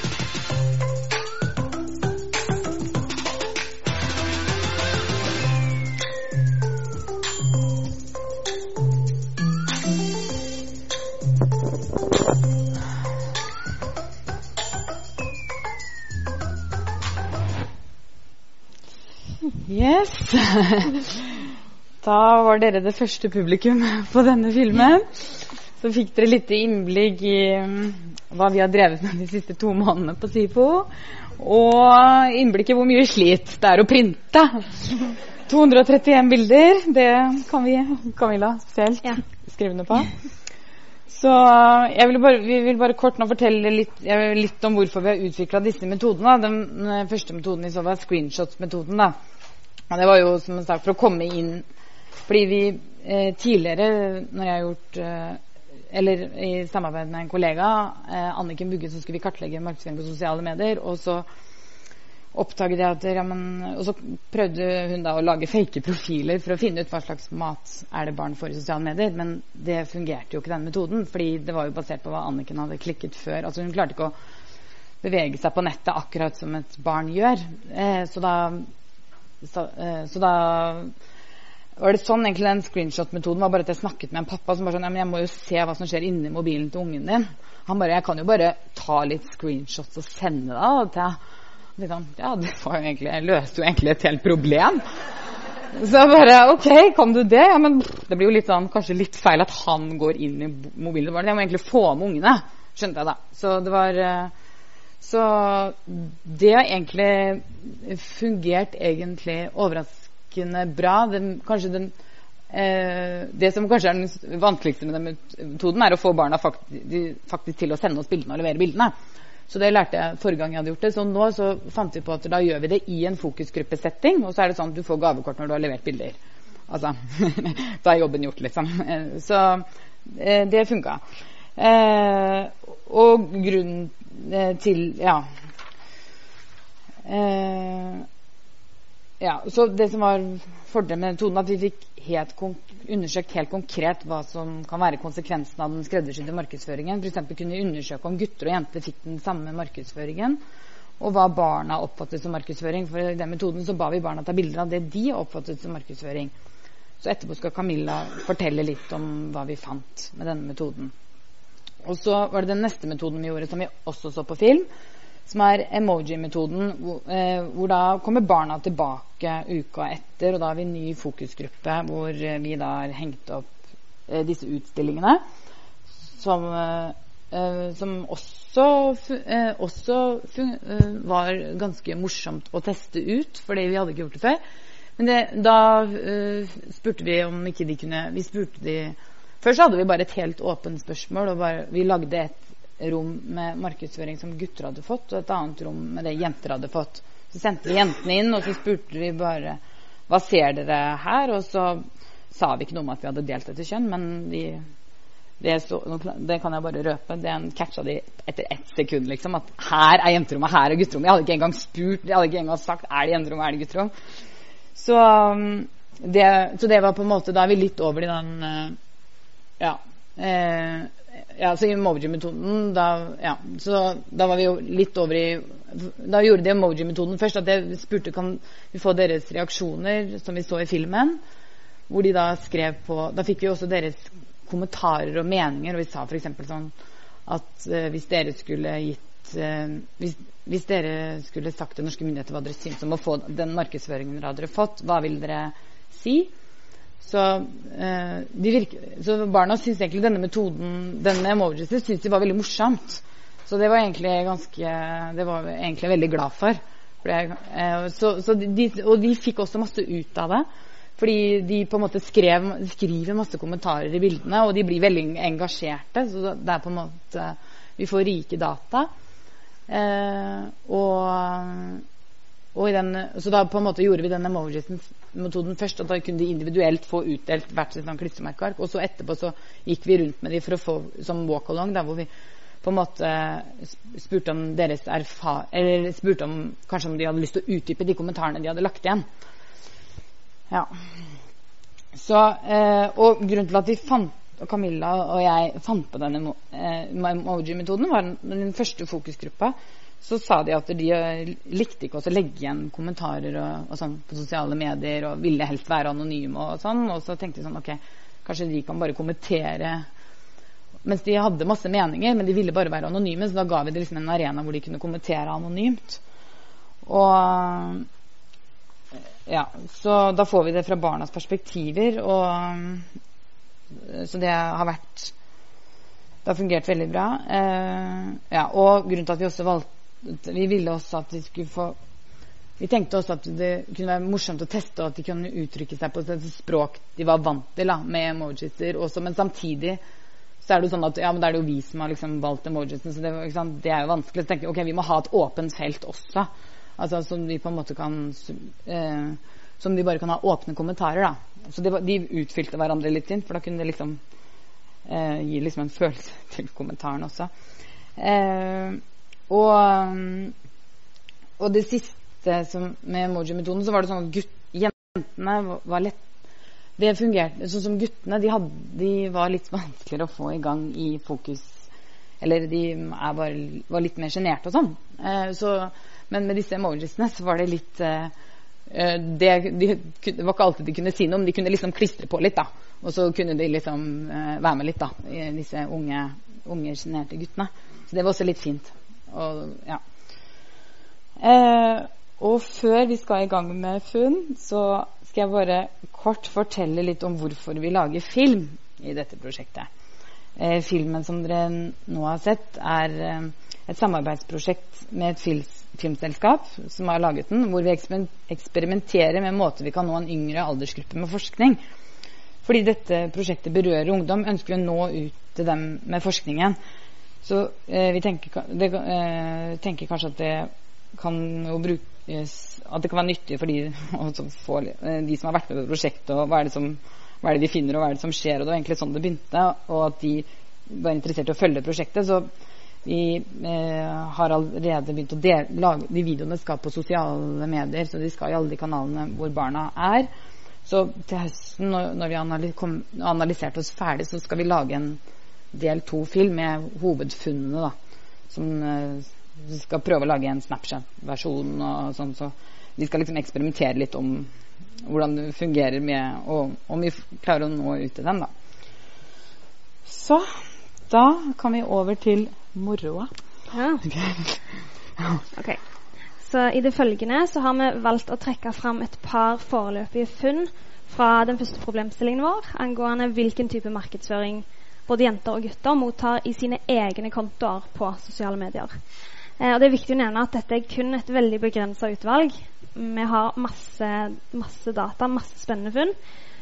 Yes. Da var dere det første publikum på denne filmen. Så fikk dere litt innblikk i mm, hva vi har drevet med de siste to månedene på SIFO. Og innblikk i hvor mye slit det er å printe. 231 bilder, det kan vi, Camilla spesielt, Ja. skrive under på. Så jeg vil bare, vi vil bare kort nå fortelle litt, litt om hvorfor vi har utvikla disse metodene. Den første metoden i så var screenshots-metoden. da. Og det var jo som sagt for å komme inn Fordi vi eh, tidligere, når jeg har gjort eh, Eller i samarbeid med en kollega, eh, Anniken Bugge, så skulle vi kartlegge markedsføring på sosiale medier. Og så oppdaget jeg at ja, men, Og så prøvde hun da å lage fake profiler for å finne ut hva slags mat er det barn får i sosiale medier. Men det fungerte jo ikke, den metoden. fordi det var jo basert på hva Anniken hadde klikket før. Altså Hun klarte ikke å bevege seg på nettet akkurat som et barn gjør. Eh, så da så, eh, så da var det sånn egentlig den screenshot-metoden var bare at jeg snakket med en pappa som bare sånn ja, men jeg må jo se hva som skjer inni mobilen til ungen din. Han bare jeg kan jo bare ta litt screenshots og sende det da, tenkte liksom, Ja, det var jo egentlig, løste jo egentlig et helt problem. Så jeg bare OK, kan du det? Ja, men det blir jo litt sånn, kanskje litt feil at han går inn i mobilen. Jeg må egentlig få med ungene. Skjønte jeg da. Så det var eh, Så det har egentlig fungert egentlig overraskende bra. Den, den eh, Det som kanskje er den vanskeligste med den metoden, er å få barna faktisk, faktisk til å sende oss bildene og levere bildene. Så det lærte jeg forrige gang jeg hadde gjort det. Så nå så fant vi på at da gjør vi det i en fokusgruppesetting, og så er det sånn at du får gavekort når du har levert bilder. Altså Da er jobben gjort, liksom. Eh, Så eh, det funka. Eh, og grunnen eh, til Ja. Eh, ja, så Det som var fordelen med metoden, at vi fikk helt undersøkt helt konkret hva som kan være konsekvensen av den skreddersydde markedsføringen. F.eks. kunne vi undersøke om gutter og jenter fikk den samme markedsføringen. Og hva barna oppfattet som markedsføring. For i den metoden så ba vi barna ta bilder av det de oppfattet som markedsføring. Så etterpå skal Camilla fortelle litt om hva vi fant med denne metoden. Og så var det den neste metoden vi gjorde, som vi også så på film, som er emoji-metoden, hvor, eh, hvor da kommer barna tilbake uka etter, og da har vi en ny fokusgruppe hvor eh, vi da har hengt opp eh, disse utstillingene, som, eh, eh, som også, eh, også var ganske morsomt å teste ut, fordi vi hadde ikke gjort det før. Men det, da spurte vi om ikke de kunne Vi spurte de Først hadde vi bare et helt åpent spørsmål. og bare, Vi lagde et rom med markedsføring som gutter hadde fått, og et annet rom med det jenter hadde fått. Så sendte vi jentene inn, og så spurte vi bare Hva ser dere her? Og så sa vi ikke noe om at vi hadde delt etter kjønn, men de, det, så, det kan jeg bare røpe. Den catcha de etter ett sekund, liksom. At her er jenterommet, her er gutterommet. Jeg hadde ikke engang spurt, jeg hadde ikke engang sagt er det jenterom, er det gutterom. Så, um, det, så det var på en måte Da er vi litt over i den eh, Ja. Eh, ja, så emoji-metoden da, ja, da var vi jo litt over i Da gjorde de emoji-metoden først. At jeg spurte kan vi få deres reaksjoner, som vi så i filmen. Hvor de da skrev på Da fikk vi også deres kommentarer og meninger. Og vi sa f.eks. sånn at eh, hvis dere skulle gitt eh, hvis, hvis dere skulle sagt til norske myndigheter hva dere syns om å få den markedsføringen dere hadde fått, hva vil dere si? Så, eh, virker, så barna syntes egentlig denne metoden, denne emojisen, syns de var veldig morsomt. Så det var egentlig ganske Det var egentlig veldig glad for. for jeg, eh, så, så de, og de fikk også masse ut av det. Fordi de på en måte skrev, skriver masse kommentarer i bildene, og de blir veldig engasjerte. Så det er på en måte Vi får rike data. Eh, og, den, så da på en måte gjorde vi den emojis-metoden først. Og da kunne de individuelt få utdelt hvert sitt sånn klistremerkeark. Og så etterpå så gikk vi rundt med de for å få som walk-along, der hvor vi på en måte spurte om deres erfar... Eller spurte om kanskje om de hadde lyst til å utdype de kommentarene de hadde lagt igjen. Ja. Så, eh, og grunnen til at vi fant og Camilla og jeg fant på denne eh, emoji-metoden, var den første fokusgruppa, så sa de at de eh, likte ikke å legge igjen kommentarer og, og sånn på sosiale medier og ville helst være anonyme og sånn. Og så tenkte de sånn Ok, kanskje de kan bare kommentere Mens de hadde masse meninger, men de ville bare være anonyme, så da ga vi det liksom en arena hvor de kunne kommentere anonymt. Og ja, så da får vi det fra barnas perspektiver, og så det har vært Det har fungert veldig bra. Eh, ja, og grunnen til at vi også valgte Vi ville også at de skulle få vi tenkte også at det kunne være morsomt å teste, og at de kunne uttrykke seg på et språk de var vant til, da, med emojiser også. Men samtidig så er det jo sånn at ja, men det er jo vi som har liksom valgt emojisen, så det, det, er jo vanskelig. Så tenker ok, vi må ha et åpent felt også. Altså Som vi på en måte kan eh, Som de bare kan ha åpne kommentarer. da Så det, de utfylte hverandre litt inn, for da kunne det liksom eh, gi liksom en følelse til kommentaren også. Eh, og, og det siste som, med emoji-metoden, så var det sånn at gutt, jentene var lett det fungerte sånn som guttene. De, hadde, de, var litt vanskeligere å få i gang i fokus. Eller de bare, var litt mer sjenerte og sånn. Eh, så men med disse emojisene så var det litt eh, det, de, det, var ikke alltid de kunne si noe, men de kunne liksom klistre på litt. da. Og så kunne de liksom eh, være med litt, da, disse unge, unge sjenerte guttene. Så det var også litt fint. Og, ja. Eh, og før vi skal i gang med funn, så skal jeg bare kort fortelle litt om hvorfor vi lager film i dette prosjektet. filmen som dere nå har sett, er et samarbeidsprosjekt med et fils filmselskap som har laget den, hvor vi eksperimenterer med måter vi kan nå en yngre aldersgruppe med forskning. Fordi dette prosjektet berører ungdom, ønsker vi å nå ut til dem med forskningen. Så eh, vi tenker, det, eh, tenker, kanskje at det kan brukes At det kan være nyttig for de, få, eh, de som har vært med på prosjektet, og hva er, som, hva er, det de finner, og hva er det som skjer. Og det var egentlig sånn det begynte, og at de var interessert i å følge prosjektet. så vi eh, har allerede begynt å dele lage, De videoene skal på sosiale medier, så de skal i alle de kanalene hvor barna er. Så til høsten, når, når vi har analysert oss ferdig, så skal vi lage en del to-film med hovedfunnene. da, Som Vi skal prøve å lage en Snapchat-versjon og sånn. Så vi skal liksom eksperimentere litt om hvordan det fungerer med Og om vi klarer å nå ut til den, da. Så da kan vi over til moroa. Ja. ok. Så i det følgende så har vi valgt å trekke fram et par foreløpige funn fra den første problemstillingen vår angående hvilken type markedsføring både jenter og gutter mottar i sine egne kontoer på sosiale medier. Eh, og Det er viktig å nevne at dette er kun et veldig begrensa utvalg. Vi har masse, masse, data, masse spennende funn.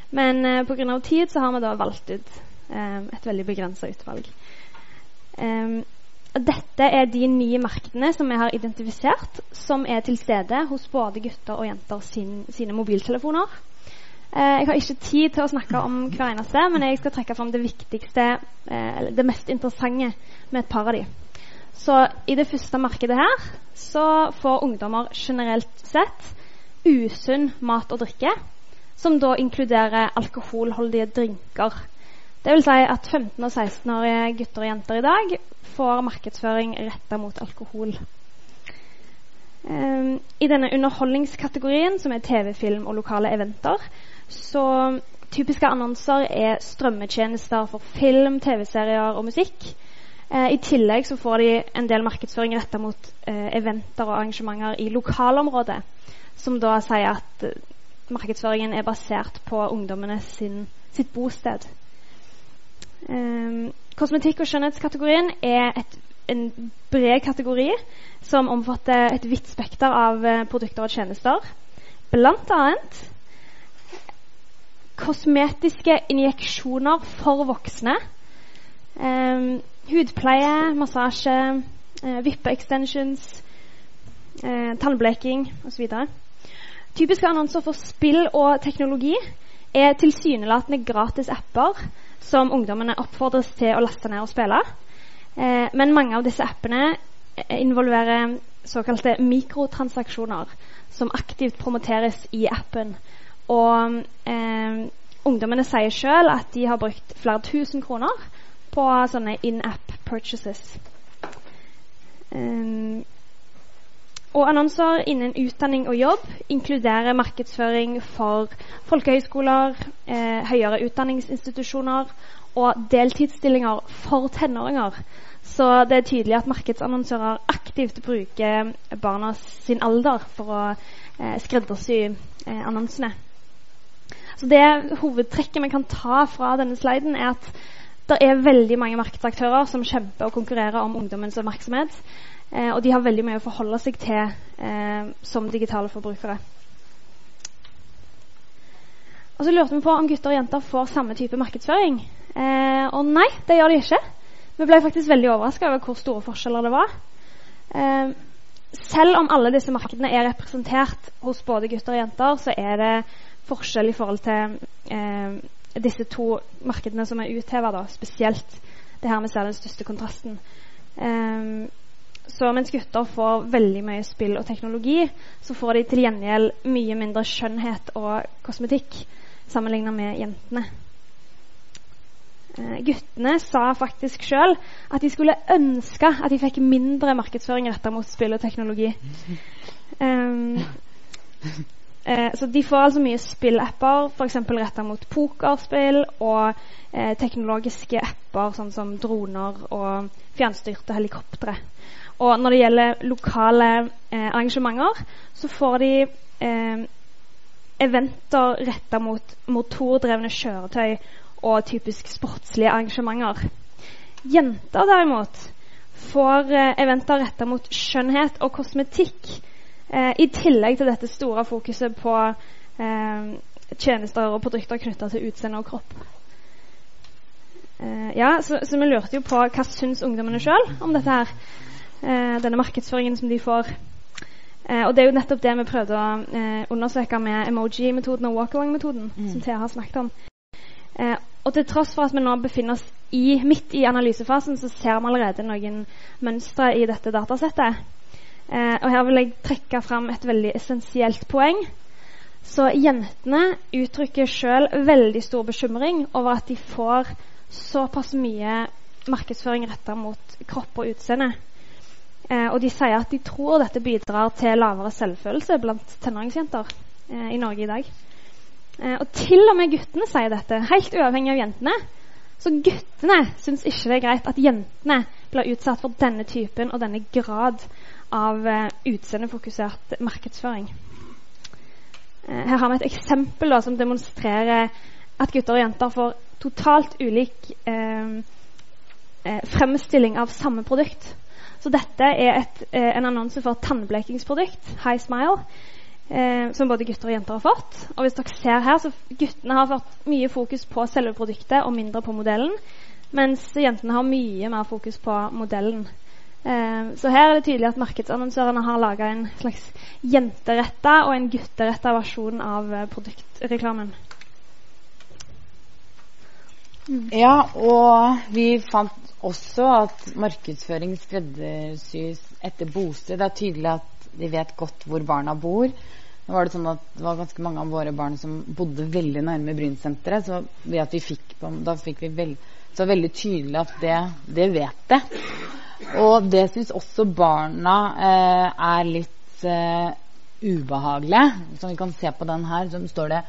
Men eh, pga. tid så har vi da valgt ut eh, et veldig begrensa utvalg. Eh, dette er de ni markedene som vi har identifisert, som er til stede hos både gutter og jenter sin, sine mobiltelefoner. Eh, jeg har ikke tid til å snakke om hver eneste, men jeg skal trekke fram det viktigste, eller det mest interessante med et par av de. Så i det første markedet her så får ungdommer generelt sett usunn mat og drikke, som da inkluderer alkoholholdige drinker. Det vil si at 15- og 16-årige gutter og jenter i dag får markedsføring retta mot alkohol. Um, I denne underholdningskategorien, som er TV-film og lokale eventer, så typiske annonser er strømmetjenester for film, TV-serier og musikk. Eh, I tillegg så får de en del markedsføring retta mot eh, eventer og arrangementer i lokalområdet, som da sier at eh, markedsføringen er basert på ungdommene sin, sitt bosted. Um, kosmetikk- og skjønnhetskategorien er et, en bred kategori som omfatter et vidt spekter av uh, produkter og tjenester. Blant annet kosmetiske injeksjoner for voksne. Um, hudpleie, massasje, uh, vippeextensions, uh, tannbleking osv. Typiske annonser for spill og teknologi er tilsynelatende gratis apper som ungdommene oppfordres til å laste ned og spille. Uh, men mange av disse appene involverer såkalte mikrotransaksjoner som aktivt promoteres i appen. Og eh, ungdommene sier sjøl at de har brukt flere tusen kroner på sånne in-app purchases. Um, og annonser innen utdanning og jobb inkluderer markedsføring for folkehøyskoler, eh, høyere utdanningsinstitusjoner og deltidsstillinger for tenåringer. Så det er tydelig at markedsannonsører aktivt bruker barna sin alder for å eh, skreddersy eh, annonsene. Så det hovedtrekket vi kan ta fra denne sliden, er at det er veldig mange markedsaktører som kjemper og konkurrerer om ungdommens oppmerksomhet. Eh, og de har veldig mye å forholde seg til eh, som digitale forbrukere. Og så lurte vi på om gutter og jenter får samme type markedsføring. Eh, og nei, det gjør de ikke. Vi ble faktisk veldig overraska over hvor store forskjeller det var. Eh, selv om alle disse markedene er representert hos både gutter og jenter, så er det forskjell i forhold til eh, disse to markedene som er utheva, spesielt det her vi ser den største kontrasten. Eh, så mens gutter får veldig mye spill og teknologi, så får de til gjengjeld mye mindre skjønnhet og kosmetikk sammenlignet med jentene. Eh, guttene sa faktisk sjøl at de skulle ønske at de fikk mindre markedsføring retta mot spill og teknologi. Um, Eh, så de får altså mye spillapper, f.eks. retta mot pokerspill, og eh, teknologiske apper sånn som droner og fjernstyrte helikoptre. Og når det gjelder lokale eh, arrangementer, så får de eh, eventer retta mot motordrevne kjøretøy og typisk sportslige arrangementer. Jenter derimot får eh, eventer retta mot skjønnhet og kosmetikk Eh, I tillegg til dette store fokuset på eh, tjenester og produkter knytta til utseende og kropp. Eh, ja, så, så, vi lurte jo på hva syns ungdommene sjøl om dette her. Eh, denne markedsføringen som de får. Eh, og det er jo nettopp det vi prøvde å eh, undersøke med emoji-metoden og walk-along-metoden, mm. som Thea har snakket om. og til tross for at vi nå befinner oss i, midt i analysefasen, så ser vi allerede noen mønstre i dette datasettet. Eh, og her vil jeg trekke fram et veldig essensielt poeng. Så jentene uttrykker sjøl veldig stor bekymring over at de får såpass mye markedsføring retta mot kropp og utseende. Eh, og de sier at de tror dette bidrar til lavere selvfølelse blant tenåringsjenter eh, i Norge i dag. Eh, og til og med guttene sier dette, helt uavhengig av jentene. Så guttene syns ikke det er greit at jentene blir utsatt for denne typen og denne grad av uh, utseendefokusert markedsføring. Uh, her har vi et eksempel da, som demonstrerer at gutter og jenter får totalt ulik eh, fremstilling av samme produkt. Så dette er et, en annonse for tannblekingsprodukt, High Smile, som både gutter og jenter har fått. Og hvis dere ser her, så Guttene har fått mye fokus på selve produktet og mindre på modellen, mens jentene har mye mer fokus på modellen. Eh, så her er det tydelig at markedsannonsørene har laga en slags jenteretta og en gutteretta versjon av eh, produktreklamen. Mm. Ja, og vi fant også at markedsføring skreddersys etter bosted. Det er tydelig at de vet godt hvor barna bor. Nå var Det sånn at det var ganske mange av våre barn som bodde veldig nærme Brynsenteret. Så vi fikk, da fikk vi veld, så veldig tydelig at det, det vet det. Og det syns også barna eh, er litt eh, ubehagelig. Som vi kan se på den her, så står det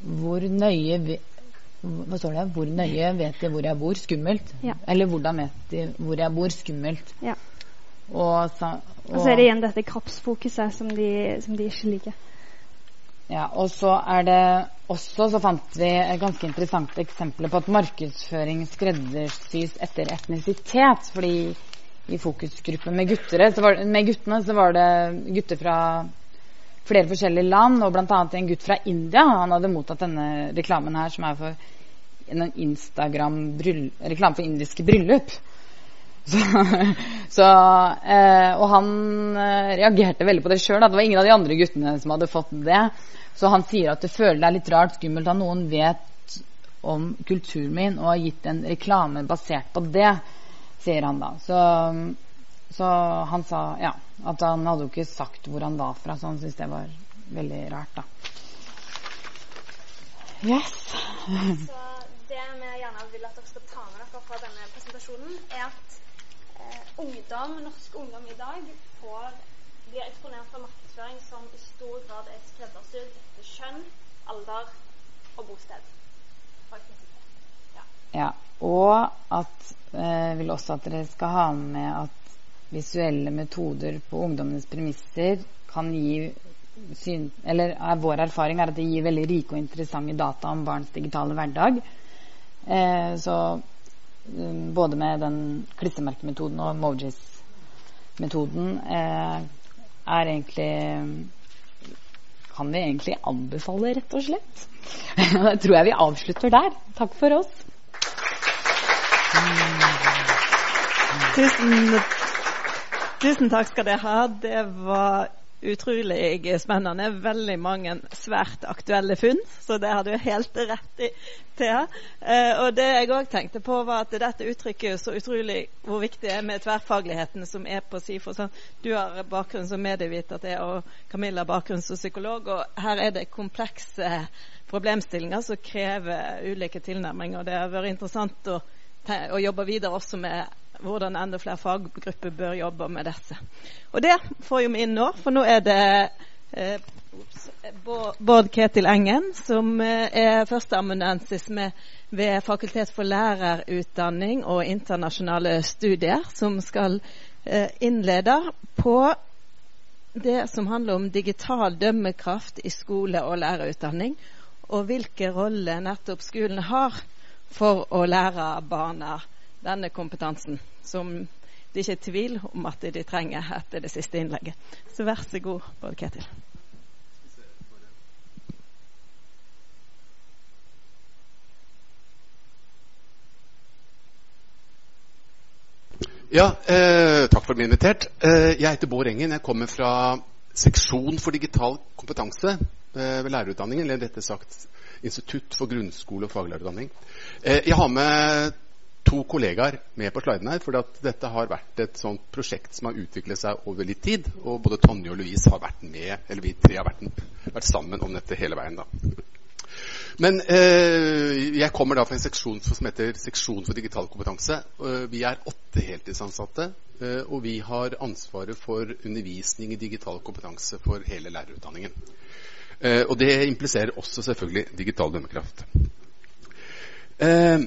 Hvor nøye vi, det? Hvor nøye vet de hvor jeg bor? Skummelt. Ja. Eller hvordan vet de hvor jeg bor? Skummelt. Ja. Og, så, og, og så er det igjen dette kroppsfokuset som de, som de ikke liker. Ja, og så er det også så fant vi et ganske interessant eksempel på at markedsføring skreddersys etter etnisitet. Fordi i fokusgruppen med, var, med, guttene så var det gutter fra flere forskjellige land, og bl.a. en gutt fra India. Han hadde mottatt denne reklamen her, som er for en Instagram-reklame for indiske bryllup. Så, så, eh, og han eh, reagerte veldig på det sjøl. Det var ingen av de andre guttene som hadde fått det. Så han sier at det føler deg litt rart skummelt at noen vet om kulturen min og har gitt en reklame basert på det sier han da. Så, så, han sa ja, at han hadde jo ikke sagt hvor han var fra, så han syntes det var veldig rart, da. Yes. Så det vi gjerne vil at dere skal ta med dere fra denne presentasjonen, er at eh, ungdom, norsk ungdom i dag får, blir eksponert for markedsføring som i stor grad er skreddersydd etter kjønn, alder og bosted. Ja. Ja, og at eh, vil også at dere skal ha med at visuelle metoder på ungdommenes premisser kan gi syn, eller er Vår erfaring er at det gir veldig rike og interessante data om barns digitale hverdag. Eh, så um, både med den klistremerkemetoden og Mojis-metoden eh, er egentlig kan vi egentlig anbefale, rett og slett. Da tror jeg vi avslutter der. Takk for oss. Tusen, tusen takk skal dere ha. Det var utrolig spennende. Veldig mange svært aktuelle funn, så det har du helt rett i, Thea. Eh, og det jeg òg tenkte på, var at dette uttrykker så utrolig hvor viktig det er med tverrfagligheten som er på SIFO. Sånn, du har bakgrunn som medieviter, og Camilla bakgrunn som psykolog. Og her er det komplekse problemstillinger som krever ulike tilnærminger. Det har vært interessant å, å jobbe videre også med hvordan enda flere faggrupper bør jobbe med dette. Og det får vi inn nå, for nå er det eh, Bård Ketil Engen, som eh, er førsteamanuensis ved Fakultet for lærerutdanning og internasjonale studier, som skal eh, innlede på det som handler om digital dømmekraft i skole- og lærerutdanning, og hvilken rolle nettopp skolen har for å lære barna denne kompetansen, som det ikke er tvil om at de trenger etter det siste innlegget. Så vær så god, Bård Ketil. Ja, eh, takk for at du ble invitert. Eh, jeg heter Bård Engen. Jeg kommer fra seksjon for digital kompetanse eh, ved lærerutdanningen, eller rettere sagt Institutt for grunnskole og faglærerutdanning. Eh, jeg har med to kollegaer med på sliden her, for dette har vært et sånt prosjekt som har utviklet seg over litt tid. Og både Tonje og Louise har vært med, eller vi tre har vært, vært sammen om dette hele veien. da. Men eh, jeg kommer da fra en seksjon som heter Seksjon for digital kompetanse. Eh, vi er åtte heltidsansatte, eh, og vi har ansvaret for undervisning i digital kompetanse for hele lærerutdanningen. Eh, og det impliserer også selvfølgelig digital dømmekraft. Eh,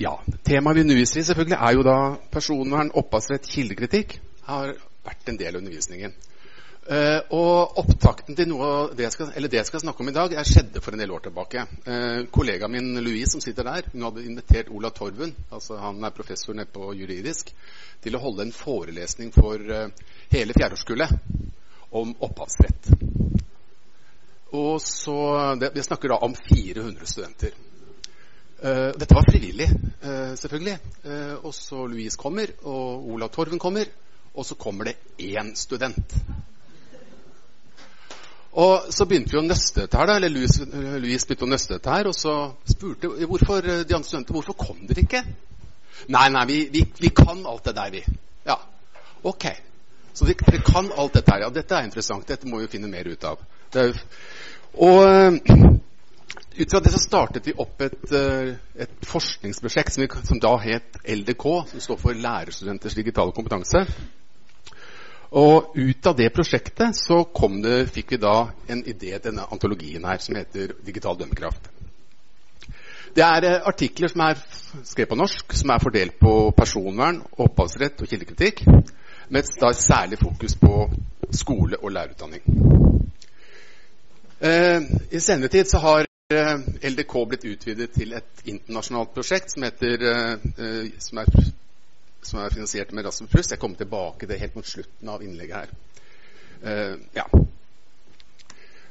ja, Temaet vi underviser i selvfølgelig er jo da personvern, opphavsrett, kildekritikk. har vært en del av undervisningen. Uh, og Opptakten til noe det jeg, skal, det jeg skal snakke om i dag, er skjedde for en del år tilbake. Uh, kollegaen min Louise som sitter der, hun hadde invitert Ola Torvund, altså han er professor nede på juridisk, til å holde en forelesning for uh, hele fjerdeårskullet om opphavsrett. Og så, det, Vi snakker da om 400 studenter. dette var frivillig, selvfølgelig. og så Louise kommer, og Ola Torven kommer, og så kommer det én student. Og så begynte vi å nøste dette her, da, eller Louise, Louise begynte å nøste dette her, og så spurte hvorfor, de andre studentene hvorfor kom dere ikke. Nei, nei, vi, vi, vi kan alt det der, vi. Ja, ok. Så dere kan alt dette her. Ja, dette er interessant. Dette må vi finne mer ut av. Er, og ut fra det så startet vi opp et, et forskningsprosjekt som, vi, som da het LDK, som står for Lærerstudenters digitale kompetanse. Og ut av det prosjektet så det, fikk vi da en idé til denne antologien her som heter Digital dømmekraft. Det er eh, artikler som er skrevet på norsk, som er fordelt på personvern, opphavsrett og kildekritikk, med et særlig fokus på skole og lærerutdanning. Eh, I senere tid så har eh, LDK blitt utvidet til et internasjonalt prosjekt som, heter, eh, som er som er finansiert med Rasmus Pluss. Jeg kommer tilbake til det helt mot slutten av innlegget her. Ja.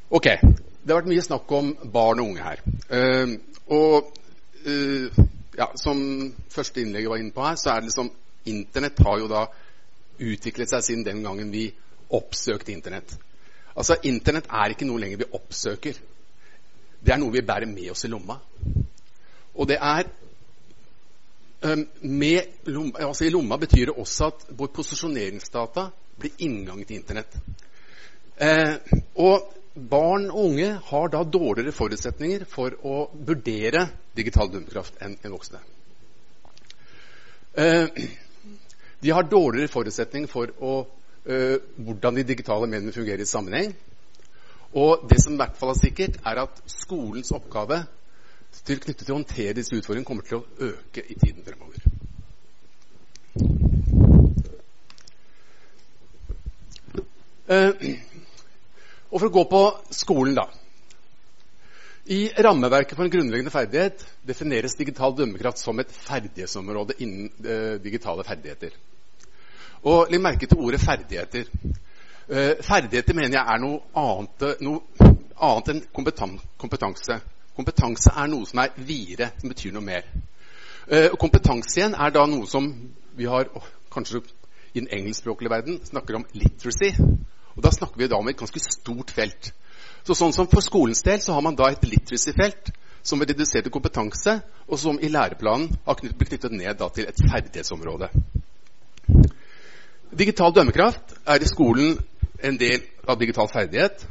Ok. Det har vært mye snakk om barn og unge her. Og ja, som første innlegget var inne på her, så er det liksom Internett har jo da utviklet seg siden den gangen vi oppsøkte Internett. Altså, Internett er ikke noe lenger vi oppsøker. Det er noe vi bærer med oss i lomma. Og det er Ehm, med lomma, altså I lomma betyr det også at vår posisjoneringsdata blir inngang til Internett. Eh, og barn og unge har da dårligere forutsetninger for å vurdere digital dømmekraft enn en voksne. Eh, de har dårligere forutsetninger for å, eh, hvordan de digitale mediene fungerer i sammenheng. Og det som i hvert fall er sikkert, er at skolens oppgave til knyttet til å håndtere disse utfordringene kommer til å øke i tiden fremover. Uh, og for å gå på skolen, da. I rammeverket for en grunnleggende ferdighet defineres digital dømmekraft som et ferdighetsområde innen eh, digitale ferdigheter. Og Legg merke til ordet 'ferdigheter'. Eh, ferdigheter mener jeg er noe annet, noe annet enn kompetanse. Kompetanse er noe som er videre, som betyr noe mer. Eh, kompetanse igjen er da noe som vi har oh, kanskje i den engelskspråklige verden snakker om literacy. Og Da snakker vi da om et ganske stort felt. Så sånn som For skolens del så har man da et literacy-felt som er redusert til kompetanse, og som i læreplanen har blitt knyttet ned til et ferdighetsområde. Digital dømmekraft er i skolen en del av digital ferdighet,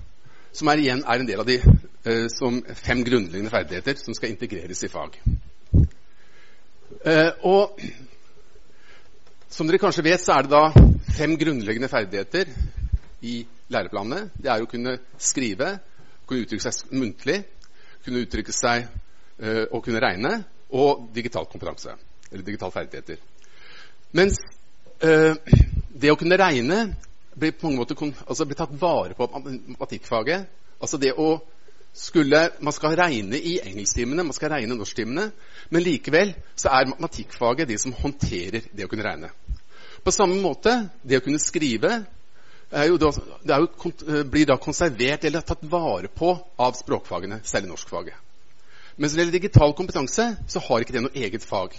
som er igjen er en del av de eh, som fem grunnleggende ferdigheter som skal integreres i fag. Eh, og som dere kanskje vet, så er det da fem grunnleggende ferdigheter i læreplanene. Det er å kunne skrive, kunne uttrykke seg muntlig, kunne uttrykke seg øh, og kunne regne, og digital kompetanse. Eller digital ferdigheter. Mens øh, det å kunne regne blir på mange måter altså blir tatt vare på matematikkfaget. Altså det å skulle, Man skal regne i engelsktimene, man skal regne i norsktimene, men likevel så er matematikkfaget de som håndterer det å kunne regne. På samme måte, det å kunne skrive da, jo, eh, blir da konservert eller tatt vare på av språkfagene, særlig norskfaget. Men når det gjelder digital kompetanse, så har ikke det noe eget fag.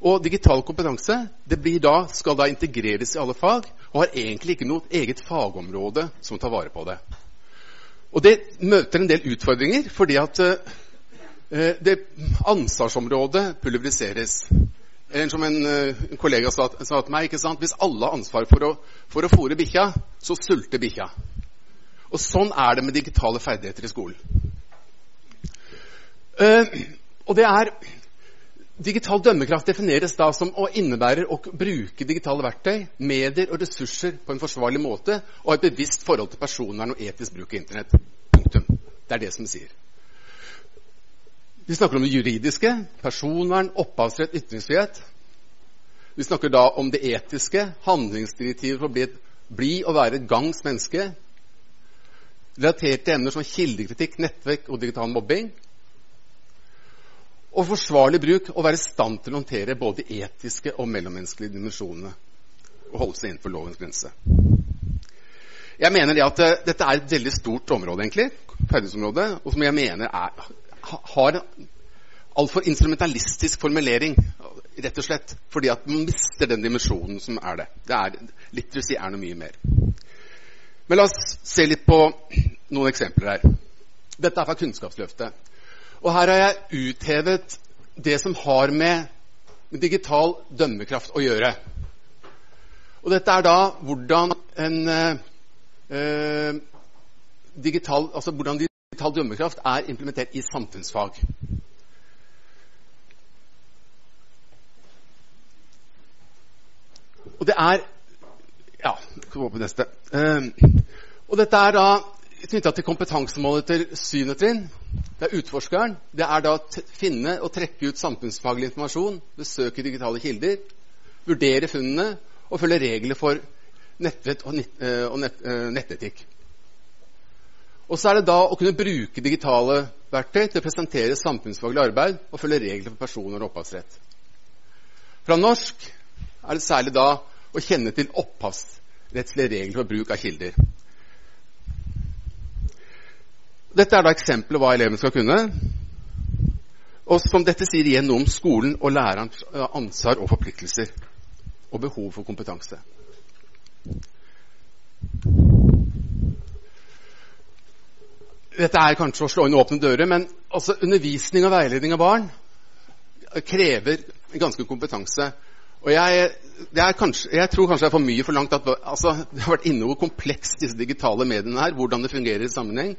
Og digital kompetanse da, skal da integreres i alle fag og har egentlig ikke noe eget fagområde som tar vare på det. Og det møter en del utfordringer, fordi at uh, det ansvarsområdet pulveriseres. Eller som en, uh, kollega sa, sa, til meg ikke sant? Hvis alle har ansvar for å, for å fôre bikkja, så sulter bikkja. Og sånn er det med digitale ferdigheter i skolen. Uh, og det er Digital dømmekraft defineres da som å innebære å bruke digitale verktøy, medier og ressurser på en forsvarlig måte og ha et bevisst forhold til personvern og etisk bruk av Internett. Punktum. Det er det som sier. Vi snakker om det juridiske, personvern, opphavsrett, ytringsfrihet. Vi snakker da om det etiske, handlingsdirektivet for å bli, bli og være et gangs menneske. Relaterte emner som kildekritikk, nettverk og digital mobbing. Og forsvarlig bruk og være i stand til å håndtere både de etiske og mellommenneskelige dimensjonene. Og holde seg innenfor lovens grense. Jeg mener det at uh, dette er et veldig stort område, egentlig, ferdighetsområdet, og som jeg mener er, har altfor instrumentalistisk formulering. Rett og slett fordi at man mister den dimensjonen som er det. det er, literacy er noe mye mer. Men la oss se litt på noen eksempler her. Dette er fra Kunnskapsløftet. Og her har jeg uthevet det som har med digital dømmekraft å gjøre. Og dette er da hvordan en eh, digital, altså hvordan digital dømmekraft er implementert i samfunnsfag. Og det er Ja, skal gå på neste. Eh, og dette er da knytta til kompetansemålet til syvende trinn. Det er utforskeren. Det er da å finne og trekke ut samfunnsfaglig informasjon, besøke digitale kilder, vurdere funnene og følge regler for nettvett og, nett, uh, og nett, uh, nettetikk. Og så er det da å kunne bruke digitale verktøy til å presentere samfunnsfaglig arbeid og følge regler for personer og opphavsrett. Fra norsk er det særlig da å kjenne til opphavsrettslige regler for bruk av kilder. Dette er da eksempelet hva eleven skal kunne. Og som dette sier igjen noe om skolen og lærerens ansvar og forpliktelser og behov for kompetanse. Dette er kanskje å slå inn åpne dører, men altså, undervisning og veiledning av barn krever ganske kompetanse. Og jeg, kanskje, jeg, tror kanskje det er for mye forlangt at altså, Det har vært inne hvor komplekst disse digitale mediene er, hvordan det fungerer i sammenheng.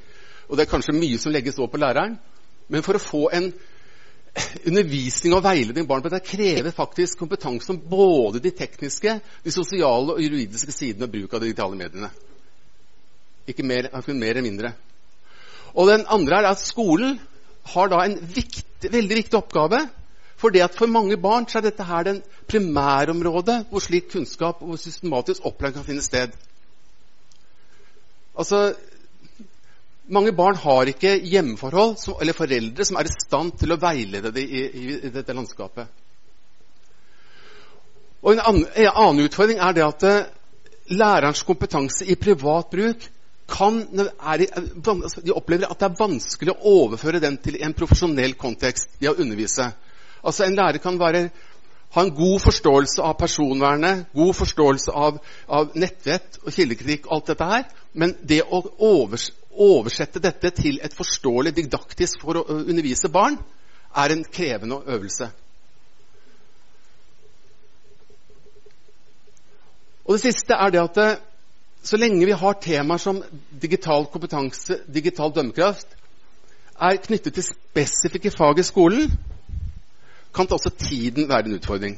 Og det er kanskje mye som legges over på læreren. Men for å få en undervisning og veiledning barn på dette krever faktisk kompetanse om både de tekniske, de sosiale og juridiske sidene av bruk av de digitale mediene. Ikke mer, ikke mer eller mindre. Og den andre er at skolen har da en viktig, veldig viktig oppgave. For det at for mange barn så er dette her den primærområdet hvor slik kunnskap og systematisk opplæring kan finne sted. Altså, mange barn har ikke hjemmeforhold som, eller foreldre som er i stand til å veilede dem i, i, i dette landskapet. Og En annen, en annen utfordring er det at uh, lærerens kompetanse i privat bruk kan, er, altså, de opplever at det er vanskelig å overføre den til en profesjonell kontekst i å undervise. Altså En lærer kan være, ha en god forståelse av personvernet, god forståelse av, av nettvett og kildekritikk, alt dette her, men det å overs, oversette dette til et forståelig didaktisk for å undervise barn, er en krevende øvelse. Og det siste er det at så lenge vi har temaer som digital kompetanse, digital dømmekraft, er knyttet til spesifikke fag i skolen, kan også tiden være en utfordring.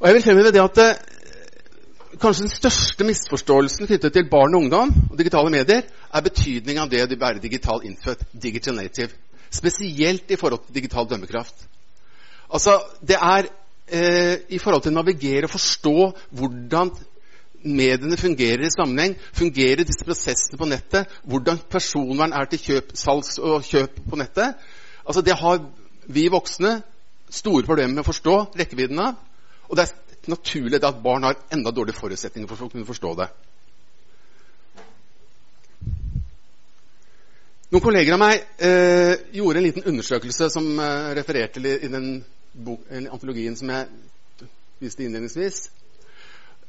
Og jeg vil fremheve det at det, kanskje den største misforståelsen knyttet til barn og ungdom og digitale medier, er betydningen av det å være digital innfødt, digital native. Spesielt i forhold til digital dømmekraft. Altså, det er eh, i forhold til å navigere og forstå hvordan mediene fungerer i sammenheng, fungerer disse prosessene på nettet, hvordan personvern er til kjøp, salgs og kjøp på nettet. Altså, det har vi voksne store problemer med å forstå rekkevidden av. Og det er naturlig at barn har enda dårlige forutsetninger for å kunne forstå det. Noen kolleger av meg eh, gjorde en liten undersøkelse som eh, refererte til i, i den bok, antologien som jeg viste innledningsvis.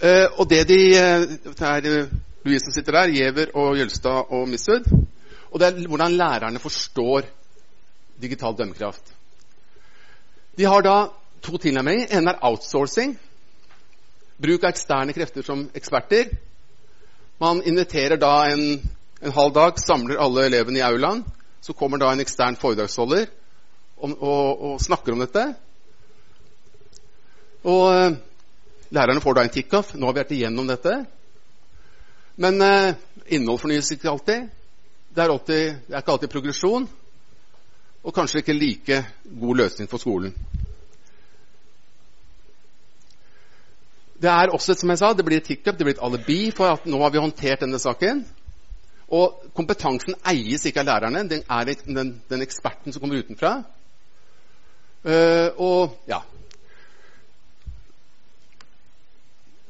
Eh, og det de eh, Det er eh, Louise som sitter der, Giæver og Jølstad og Misud. Og det er hvordan lærerne forstår digital dømmekraft. De har da to tilnærminger. En er outsourcing. Bruk av eksterne krefter som eksperter. Man inviterer da en, en halv dag, samler alle elevene i aulaen. Så kommer da en ekstern foredragsholder og, og, og snakker om dette. Og uh, lærerne får da en kickoff. Nå har vi vært igjennom dette. Men eh, innhold fornyes ikke alltid. Det er, alltid, det er ikke alltid progresjon. Og kanskje ikke like god løsning for skolen. Det er også, som jeg sa, det blir et hiccup, det blir et alibi for at nå har vi håndtert denne saken. Og kompetansen eies ikke av lærerne, den er den, den eksperten som kommer utenfra. Uh, og ja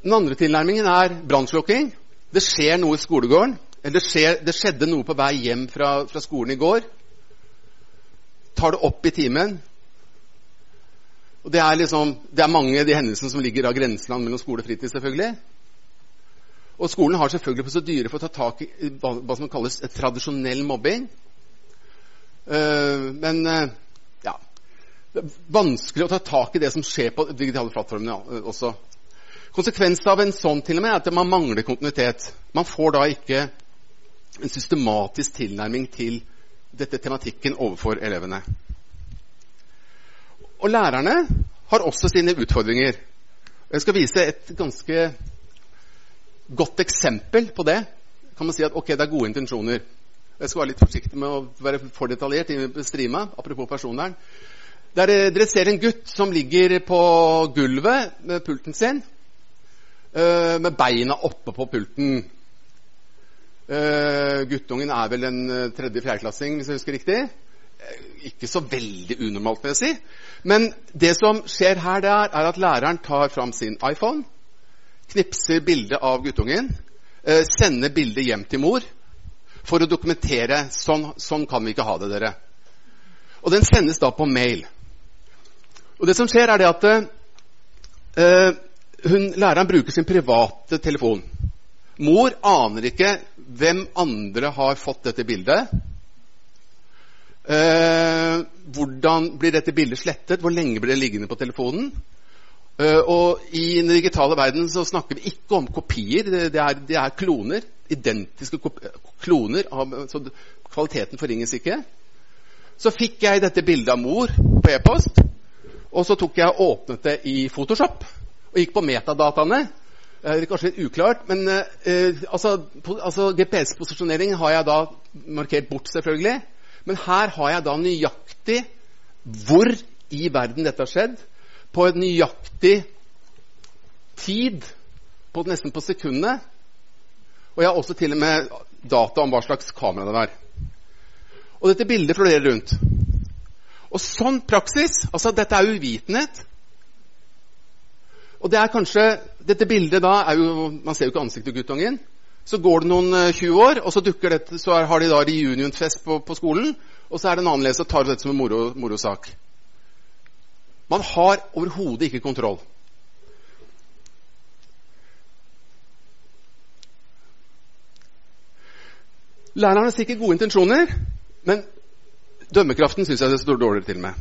Den andre tilnærmingen er brannslukking. Det skjer noe i skolegården. Eller det, skjer, det skjedde noe på vei hjem fra, fra skolen i går. Tar det opp i timen, og Det er, liksom, det er mange av de hendelsene som ligger av grenseland mellom skole og fritid. selvfølgelig. Og skolen har selvfølgelig prosedyrer for å ta tak i hva som kalles tradisjonell mobbing. Uh, men uh, ja Det er vanskelig å ta tak i det som skjer på digitale plattformene ja, også. Konsekvensen av en sånn til og med er at man mangler kontinuitet. Man får da ikke en systematisk tilnærming til dette tematikken overfor elevene. Og lærerne har også sine utfordringer. Jeg skal vise et ganske godt eksempel på det. Kan man si at ok, det er gode intensjoner. Jeg skal være litt forsiktig med å være for detaljert i streama, apropos personvern. Der eh, dere ser en gutt som ligger på gulvet med pulten sin, eh, med beina oppe på pulten. Uh, guttungen er vel en tredje-fjerdeklassing, hvis jeg husker riktig. Ikke så veldig unormalt, vil jeg si. Men det som skjer her, det er at læreren tar fram sin iPhone, knipser bildet av guttungen, eh, sender bildet hjem til mor for å dokumentere sånn, sånn kan vi ikke ha det, dere. Og den sendes da på mail. Og det som skjer, er det at eh, hun, læreren bruker sin private telefon. Mor aner ikke hvem andre har fått dette bildet. Eh, hvordan blir dette bildet slettet? Hvor lenge blir det liggende på telefonen? Eh, og i den digitale verden så snakker vi ikke om kopier. Det, det, er, det er, kloner. Identiske kloner. Av, så kvaliteten forringes ikke. Så fikk jeg dette bildet av mor på e-post. Og så tok jeg og åpnet det i Photoshop og gikk på metadataene. Det er kanskje litt uklart, men eh, altså, altså GPS-posisjonering har jeg da markert bort, selvfølgelig. Men her har jeg da nøyaktig hvor i verden dette har skjedd på en nøyaktig tid, på nesten på sekundet. Og jeg har også til og med data om hva slags kamera det var. Og dette bildet florerer rundt. Og sånn praksis altså Dette er uvitenhet. Og det er kanskje, Dette bildet da er jo, Man ser jo ikke ansiktet til guttungen. Så går det noen 20 eh, år, og så, dette, så har de da reunionfest på, på skolen. Og så er det en annen leser og tar dette som en moro, morosak. Man har overhodet ikke kontroll. Læreren har sikkert gode intensjoner, men dømmekraften syns jeg det står dårligere til med.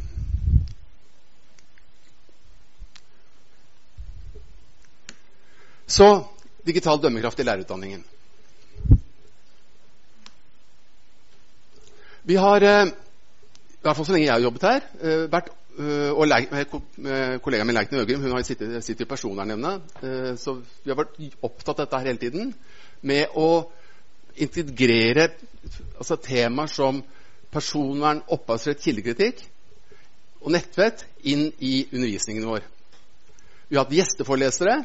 Så digital dømmekraft i lærerutdanningen. Vi har, eh, i hvert fall så lenge jeg har jobbet her, eh, vært Uh, og kollegaen min Leikne Øgrim hun har sittet, sitter i Personvernnemnda. Så vi har vært opptatt av dette her hele tiden. Med å integrere altså, temaer som personvern, opphavsrett, kildekritikk og nettvett inn i undervisningen vår. Vi har hatt gjesteforelesere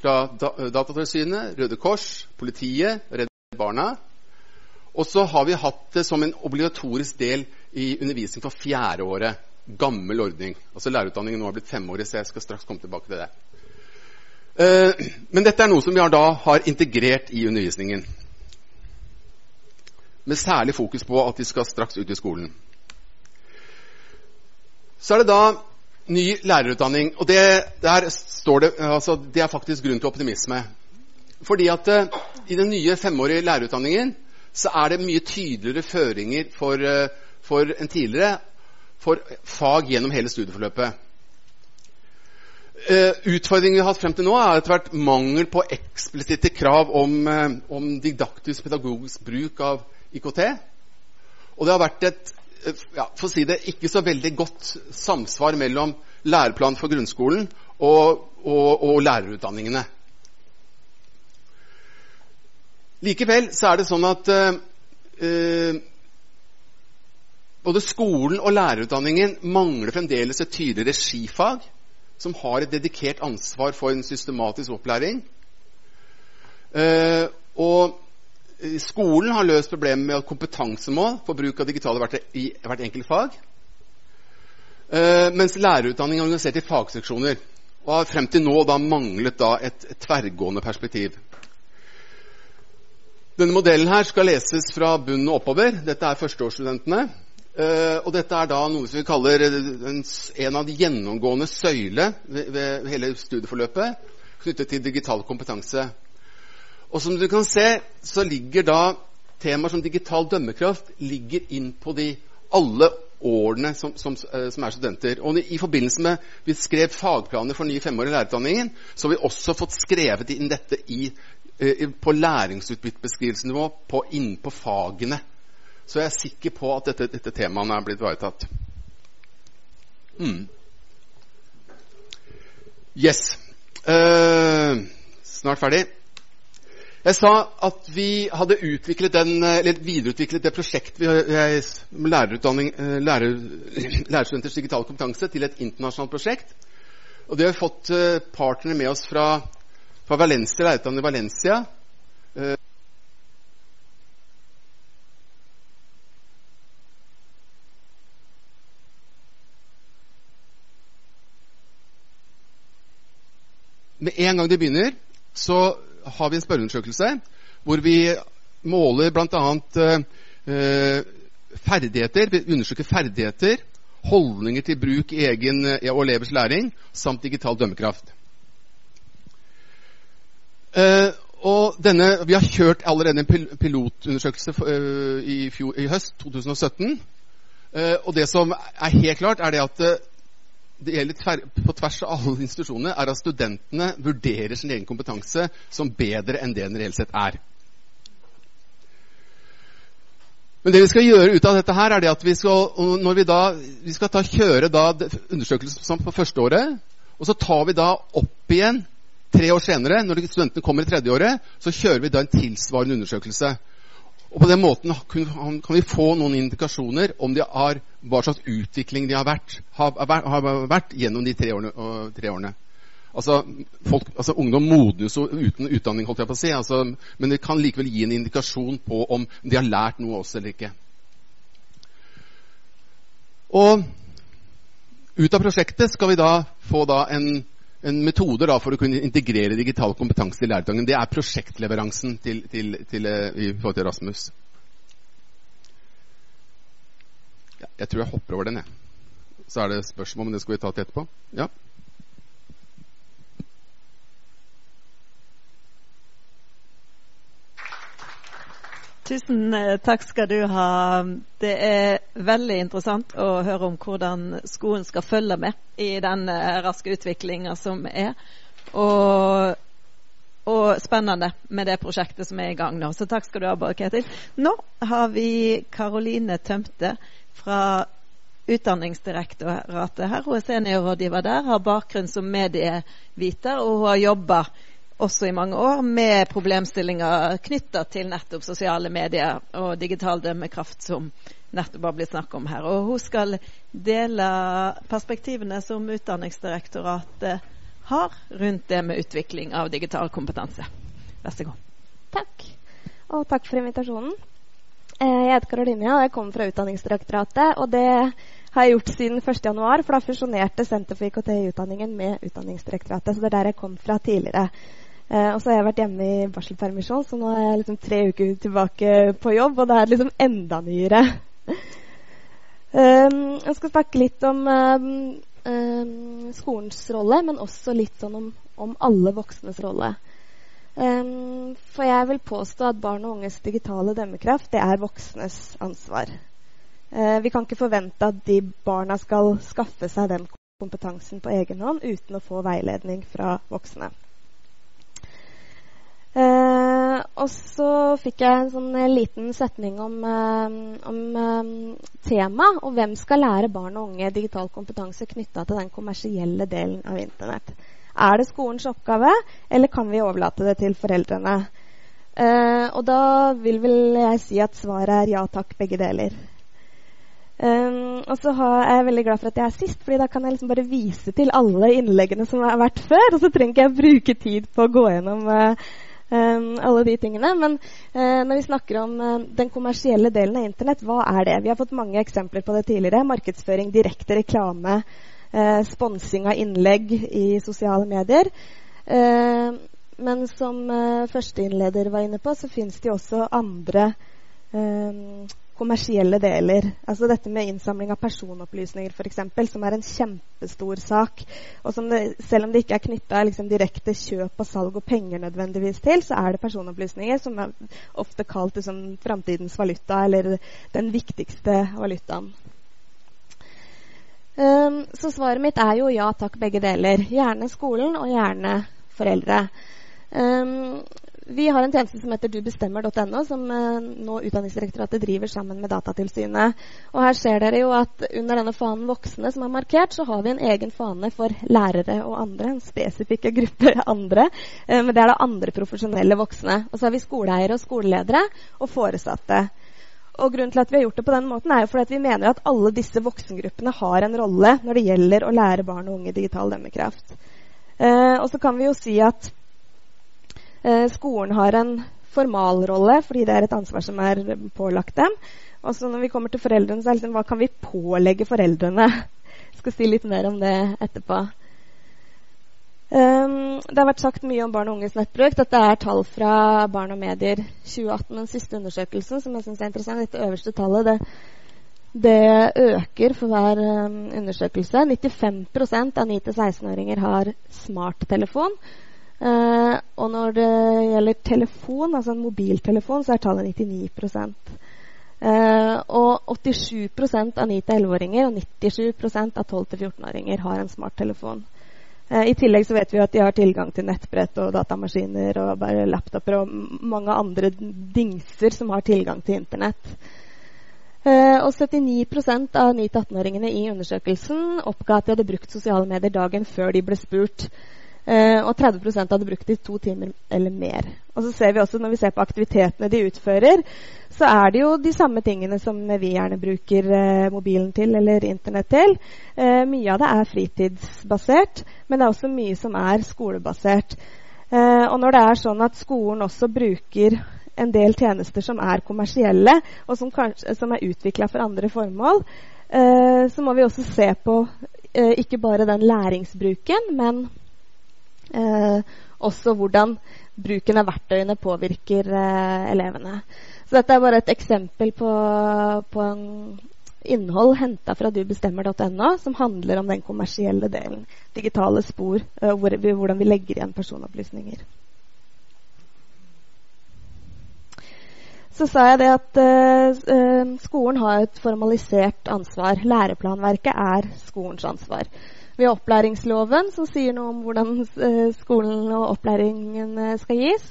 fra Datatilsynet, Røde Kors, politiet, Redd Barna. Og så har vi hatt det som en obligatorisk del i undervisning for fjerde året gammel ordning. Altså Lærerutdanningen nå har blitt femårig, så jeg skal straks komme tilbake til det. Uh, men dette er noe som vi har, da, har integrert i undervisningen. Med særlig fokus på at de skal straks ut i skolen. Så er det da ny lærerutdanning. Og det, der står det, altså, det er faktisk grunn til optimisme. Fordi at uh, i den nye femårige lærerutdanningen så er det mye tydeligere føringer for, uh, for enn tidligere for fag gjennom hele studieforløpet. Uh, utfordringen vi har hatt frem til nå, er etter hvert mangel på eksplisitte krav om, om didaktisk pedagogisk bruk av IKT. Og det har vært et ja, for å si det, ikke så veldig godt samsvar mellom læreplanen for grunnskolen og, og, og lærerutdanningene. Likevel så er det sånn at både skolen og lærerutdanningen mangler fremdeles et tydelig regifag som har et dedikert ansvar for en systematisk opplæring. Eh, og skolen har løst problemet med kompetansemål for bruk av digitale verktøy i hvert enkelt fag. Uh, mens lærerutdanningen er organisert i fagseksjoner og har frem til nå da manglet da et, tverrgående perspektiv. Denne modellen her skal leses fra bunnen og oppover. Dette er førsteårsstudentene. Uh, og dette er da noe som vi kaller en, av de gjennomgående søyler ved, hele studieforløpet knyttet til digital kompetanse. Og som du kan se, så ligger da temaer som digital dømmekraft ligger inn på de alle årene som, som, uh, som er studenter. Og i forbindelse med vi skrev fagplaner for nye femårige lærerutdanningen, så har vi også fått skrevet inn dette i, uh, på læringsutbyttebeskrivelsesnivå på, innpå fagene så jeg er sikker på at dette, dette temaet er blitt ivaretatt. Mm. Yes. Uh, snart ferdig. Jeg sa at vi hadde utviklet den, eller videreutviklet det prosjektet med eh, lærer, lærerstudenters digitale kompetanse til et internasjonalt prosjekt. Og det har vi fått uh, partnere med oss fra, fra Valencia, lærerutdanningen i Valencia. Med en gang de begynner, så har vi en spørreundersøkelse hvor vi måler bl.a. Eh, ferdigheter. Vi undersøker ferdigheter, holdninger til bruk i egen eh, og elevers læring, samt digital dømmekraft. Eh, og denne, Vi har kjørt allerede en pilotundersøkelse uh, i, fjor, i, høst, 2017. Eh, og det som er helt klart, er det at uh, det gjelder tver, på tvers av alle institusjoner, er at studentene vurderer sin egen kompetanse som bedre enn det den reelt sett er. Men det vi skal gjøre ut av dette her, er det at vi skal, når vi da, vi skal ta, kjøre da undersøkelsen på første året, og så tar vi da opp igjen tre år senere, når studentene kommer i tredje året, så kjører vi da en tilsvarende undersøkelse. Og På den måten kan vi få noen indikasjoner om har, hva slags utvikling de har vært, har, har vært gjennom de tre årene. Tre årene. Altså, folk, altså, Ungdom modnes uten utdanning, holdt jeg på å si, altså, men det kan likevel gi en indikasjon på om de har lært noe også eller ikke. Og ut av prosjektet skal vi da få da en, en metode da for å kunne integrere digital kompetanse i lærerutdanningen. Det er prosjektleveransen til, til, til, eh, i forhold til Rasmus. Ja, jeg tror jeg hopper over den, jeg. Så er det spørsmål, men det skal vi ta til etterpå. Ja. Tusen eh, takk skal du ha. Det er veldig interessant å høre om hvordan skolen skal følge med i den eh, raske utviklinga som er. Og, og, spennende med det prosjektet som er i gang nå. Så takk skal du ha, Bård Ketil. Nå har vi Karoline Tømte fra Utdanningsdirektoratet her. Hun er seniorrådgiver der, har bakgrunn som medieviter, og hun har jobba også i mange år med problemstillinger knytta til nettopp sosiale medier og digital dømmekraft, som nettopp har blitt snakk om her. Og hun skal dele perspektivene som Utdanningsdirektoratet har rundt det med utvikling av digital kompetanse. Vær så god. Takk. Og takk for invitasjonen. Eh, jeg heter Karoline og jeg kommer fra Utdanningsdirektoratet. Og det har jeg gjort siden 1.1, for da fusjonerte Senter for IKT i utdanningen med Utdanningsdirektoratet. Så det er der jeg kom fra tidligere. Eh, og så har jeg vært hjemme i barselpermisjon, så nå er jeg liksom tre uker tilbake på jobb, og det er liksom enda nyere. um, jeg skal snakke litt om um, um, skolens rolle, men også litt sånn om, om alle voksnes rolle. Um, for jeg vil påstå at barn og unges digitale dømmekraft det er voksnes ansvar. Uh, vi kan ikke forvente at de barna skal skaffe seg den kompetansen på egen hånd uten å få veiledning fra voksne. Eh, og så fikk jeg en sånn eh, liten setning om, eh, om eh, tema, og hvem skal lære barn og unge digital kompetanse knytta til den kommersielle delen av Internett. Er det skolens oppgave, eller kan vi overlate det til foreldrene? Eh, og da vil vel jeg si at svaret er ja takk, begge deler. Um, og så er jeg veldig glad for at jeg er sist, fordi da kan jeg liksom bare vise til alle innleggene som har vært før. Og så trenger ikke jeg bruke tid på å gå gjennom uh, alle de tingene. Men uh, når vi snakker om uh, den kommersielle delen av Internett, hva er det? Vi har fått mange eksempler på det tidligere. Markedsføring, direkte reklame, sponsing av innlegg i sosiale medier. men som førsteinnleder var inne på, så fins det jo også andre kommersielle deler. Altså dette med innsamling av personopplysninger f.eks., som er en kjempestor sak. Og som det, selv om det ikke er knytta liksom, direkte kjøp og salg og penger nødvendigvis til, så er det personopplysninger som er ofte kalt liksom, framtidens valuta, eller den viktigste valutaen. Um, så svaret mitt er jo ja takk, begge deler. Gjerne skolen, og gjerne foreldre. Um, vi har en tjeneste som heter dubestemmer.no, som uh, nå Utdanningsdirektoratet driver sammen med Datatilsynet. Og her ser dere jo at under denne fanen voksne som er markert, så har vi en egen fane for lærere og andre. En spesifikke grupper andre. Uh, men det er da andre profesjonelle voksne. Og så har vi skoleeiere og skoleledere og foresatte. Og grunnen til at vi har gjort det på den måten, er jo fordi at vi mener at alle disse voksengruppene har en rolle når det gjelder å lære barn og unge digital dømmekraft. Uh, og så kan vi jo si at Eh, skolen har en formalrolle fordi det er et ansvar som er pålagt dem. Og så når vi kommer til foreldrene, så er det liksom, hva kan vi pålegge foreldrene? Jeg skal si litt mer om det etterpå. Um, det har vært sagt mye om barn og unges nettbruk. Dette er tall fra Barn og medier 2018, den siste undersøkelsen, som jeg synes er interessant. Dette øverste tallet det, det øker for hver um, undersøkelse. 95% av 9-16-åringer har smarttelefon. Uh, og når det gjelder telefon, altså en mobiltelefon, så er tallet 99 Uh, og 87% av 9-11-åringer og 97% av 12-14-åringer har en smarttelefon. Uh, I tillegg så vet vi at de har tilgang til nettbrett og datamaskiner og bare laptoper og mange andre dingser som har tilgang til Internett. Uh, og 79% av 9-18-åringene i undersøkelsen oppga at de hadde brukt sosiale medier dagen før de ble spurt. Uh, og 30% hadde brukt det i to timer eller mer. Og så ser vi også Når vi ser på aktivitetene de utfører, så er det jo de samme tingene som vi gjerne bruker uh, mobilen til eller Internett til. Uh, mye av det er fritidsbasert, men det er også mye som er skolebasert. og når det er sånn at skolen også bruker en del tjenester som er kommersielle, og som, kanskje, som er utvikla for andre formål, så må vi også se på ikke bare den læringsbruken, men Eh, også hvordan bruken av verktøyene påvirker eh, elevene. Så dette er bare et eksempel på, på innhold henta fra dubestemmer.no, som handler om den kommersielle delen. Digitale spor, uh, hvor vi, hvordan vi legger igjen personopplysninger. Så sa jeg det at uh, skolen har et formalisert ansvar. Læreplanverket er skolens ansvar. Vi har opplæringsloven, som sier noe om hvordan eh, skolen og opplæringen eh, skal gis.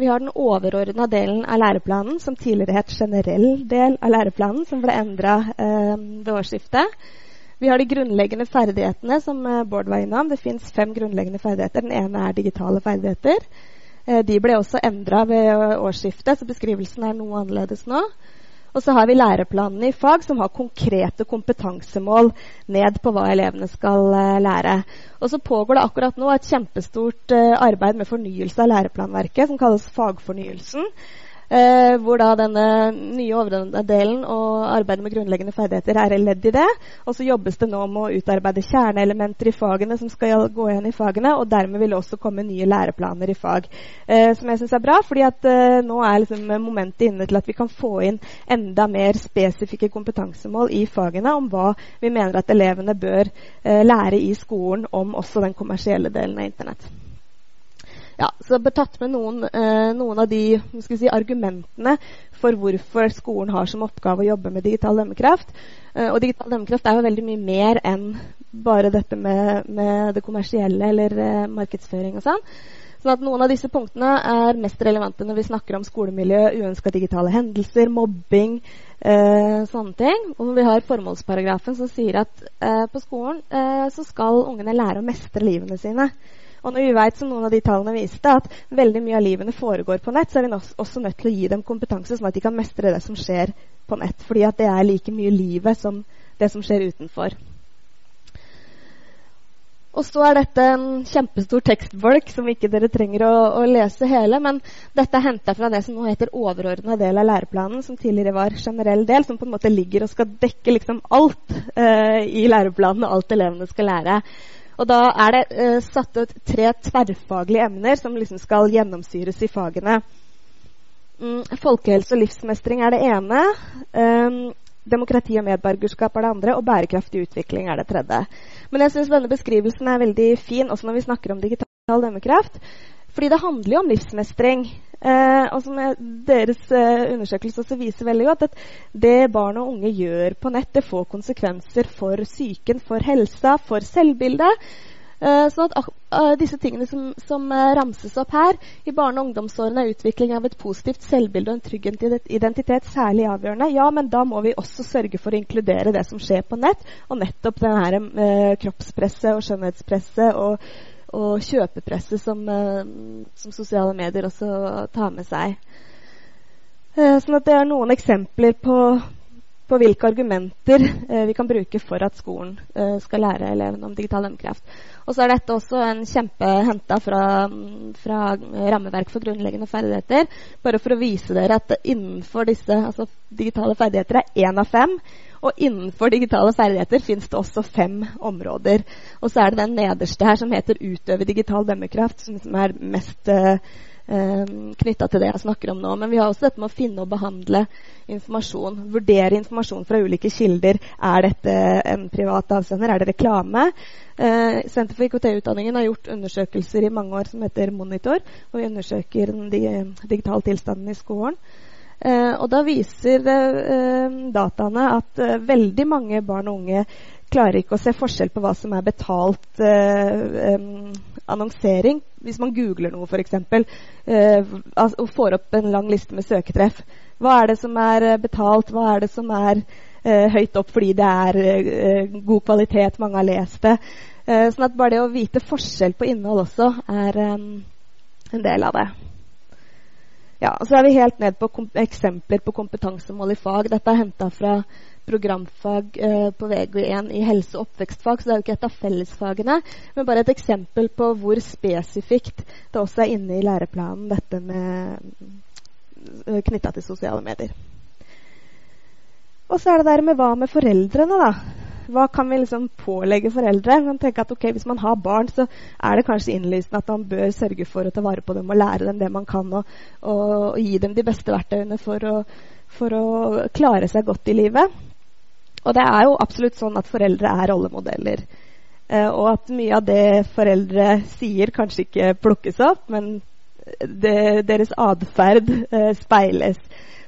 Vi har den overordna delen av læreplanen, som tidligere het generell del av læreplanen, som ble endra eh, ved årsskiftet. Vi har de grunnleggende ferdighetene, som eh, Bård var innom. Det fins fem grunnleggende ferdigheter. Den ene er digitale ferdigheter. Eh, de ble også endra ved årsskiftet, så beskrivelsen er noe annerledes nå. Og så har vi læreplanene i fag som har konkrete kompetansemål ned på hva elevene skal uh, lære. Og så pågår det akkurat nå et kjempestort uh, arbeid med fornyelse av læreplanverket som kalles Fagfornyelsen. Eh, hvor da denne nye overordnede delen og arbeidet med grunnleggende ferdigheter er ledd i det. Og så jobbes det nå med å utarbeide kjerneelementer i fagene som skal gå igjen i fagene. Og dermed vil det også komme nye læreplaner i fag. Eh, som jeg syns er bra, fordi at eh, nå er liksom momentet inne til at vi kan få inn enda mer spesifikke kompetansemål i fagene om hva vi mener at elevene bør eh, lære i skolen om også den kommersielle delen av Internett. Ja, så jeg har tatt med noen, eh, noen av de si, argumentene for hvorfor skolen har som oppgave å jobbe med digital dømmekraft. Eh, og digital dømmekraft er jo veldig mye mer enn bare dette med, med det kommersielle eller eh, markedsføring og sånn. Sånn at Noen av disse punktene er mest relevante når vi snakker om skolemiljø, uønska digitale hendelser, mobbing, eh, sånne ting. Og vi har formålsparagrafen som sier at eh, på skolen eh, så skal ungene lære å mestre livene sine. Og når vi vet, som noen av de tallene viste, at veldig mye av livene foregår på nett, så er vi også nødt til å gi dem kompetanse, sånn at de kan mestre det som skjer på nett. Fordi at det er like mye livet som det som skjer utenfor. Og så er dette en kjempestor tekstbolk som ikke dere trenger å, å lese hele. Men dette er henta fra det som nå heter overordna del av læreplanen, som tidligere var generell del, som på en måte ligger og skal dekke liksom alt eh, i læreplanen og alt elevene skal lære. Og da er det uh, satt ut tre tverrfaglige emner som liksom skal gjennomsyres i fagene. Mm, folkehelse og livsmestring er det ene. Um, demokrati og medborgerskap er det andre. Og bærekraftig utvikling er det tredje. Men jeg syns denne beskrivelsen er veldig fin også når vi snakker om digital dømmekraft. Fordi det handler jo om livsmestring. Eh, og som er, deres eh, undersøkelse også viser veldig godt, at det barn og unge gjør på nett, det får konsekvenser for psyken, for helsa, for selvbildet. Eh, sånn at uh, disse tingene som, som uh, ramses opp her I barne- og ungdomsårene er utvikling av et positivt selvbilde og en trygg identitet særlig avgjørende. Ja, men da må vi også sørge for å inkludere det som skjer på nett, og nettopp det her uh, kroppspresset og skjønnhetspresset og og kjøpepresset som, eh, som, sosiale medier også tar med seg. Eh, sånn at det er noen eksempler på, på hvilke argumenter eh, vi kan bruke for at skolen skal lære elevene om digital dømmekraft. Og så er dette også en kjempe henta fra, fra rammeverk for grunnleggende ferdigheter. Bare for å vise dere at innenfor disse altså digitale ferdigheter er én av fem. Og innenfor digitale ferdigheter fins det også fem områder. Og så er det den nederste her som heter 'utøve digital dømmekraft', som er mest uh, eh, knytta til det jeg snakker om nå. Men vi har også dette med å finne og behandle informasjon. Vurdere informasjon fra ulike kilder. Er dette en privat avsender? Er det reklame? Eh, Senter for IKT-utdanningen har gjort undersøkelser i mange år som heter Monitor, Og vi undersøker den digitale tilstanden i skolen. Eh, og da viser eh, dataene at eh, veldig mange barn og unge klarer ikke å se forskjell på hva som er betalt annonsering. Hvis man googler noe, f.eks., eh, og får opp en lang liste med søketreff. Hva er det som er betalt? Hva er det som er høyt opp fordi det er god kvalitet, mange har lest det? Sånn at bare det å vite forskjell på innhold også er en del av det. Ja, og så er vi helt ned på eksempler på kompetansemål i fag. Dette er henta fra programfag eh, på VG1 i helse- og oppvekstfag, så det er jo ikke et av fellesfagene, men bare et eksempel på hvor spesifikt det også er inne i læreplanen, dette med uh, knytta til sosiale medier. Og så er det der med hva med foreldrene, da hva kan vi liksom pålegge foreldre? Man at okay, Hvis man har barn, så er det kanskje innlysende at man bør sørge for å ta vare på dem og lære dem det man kan, og, og, og gi dem de beste verktøyene for å, for å, klare seg godt i livet. Og det er jo absolutt sånn at foreldre er rollemodeller. Eh, og at mye av det foreldre sier, kanskje ikke plukkes opp, men det, deres atferd eh, speiles.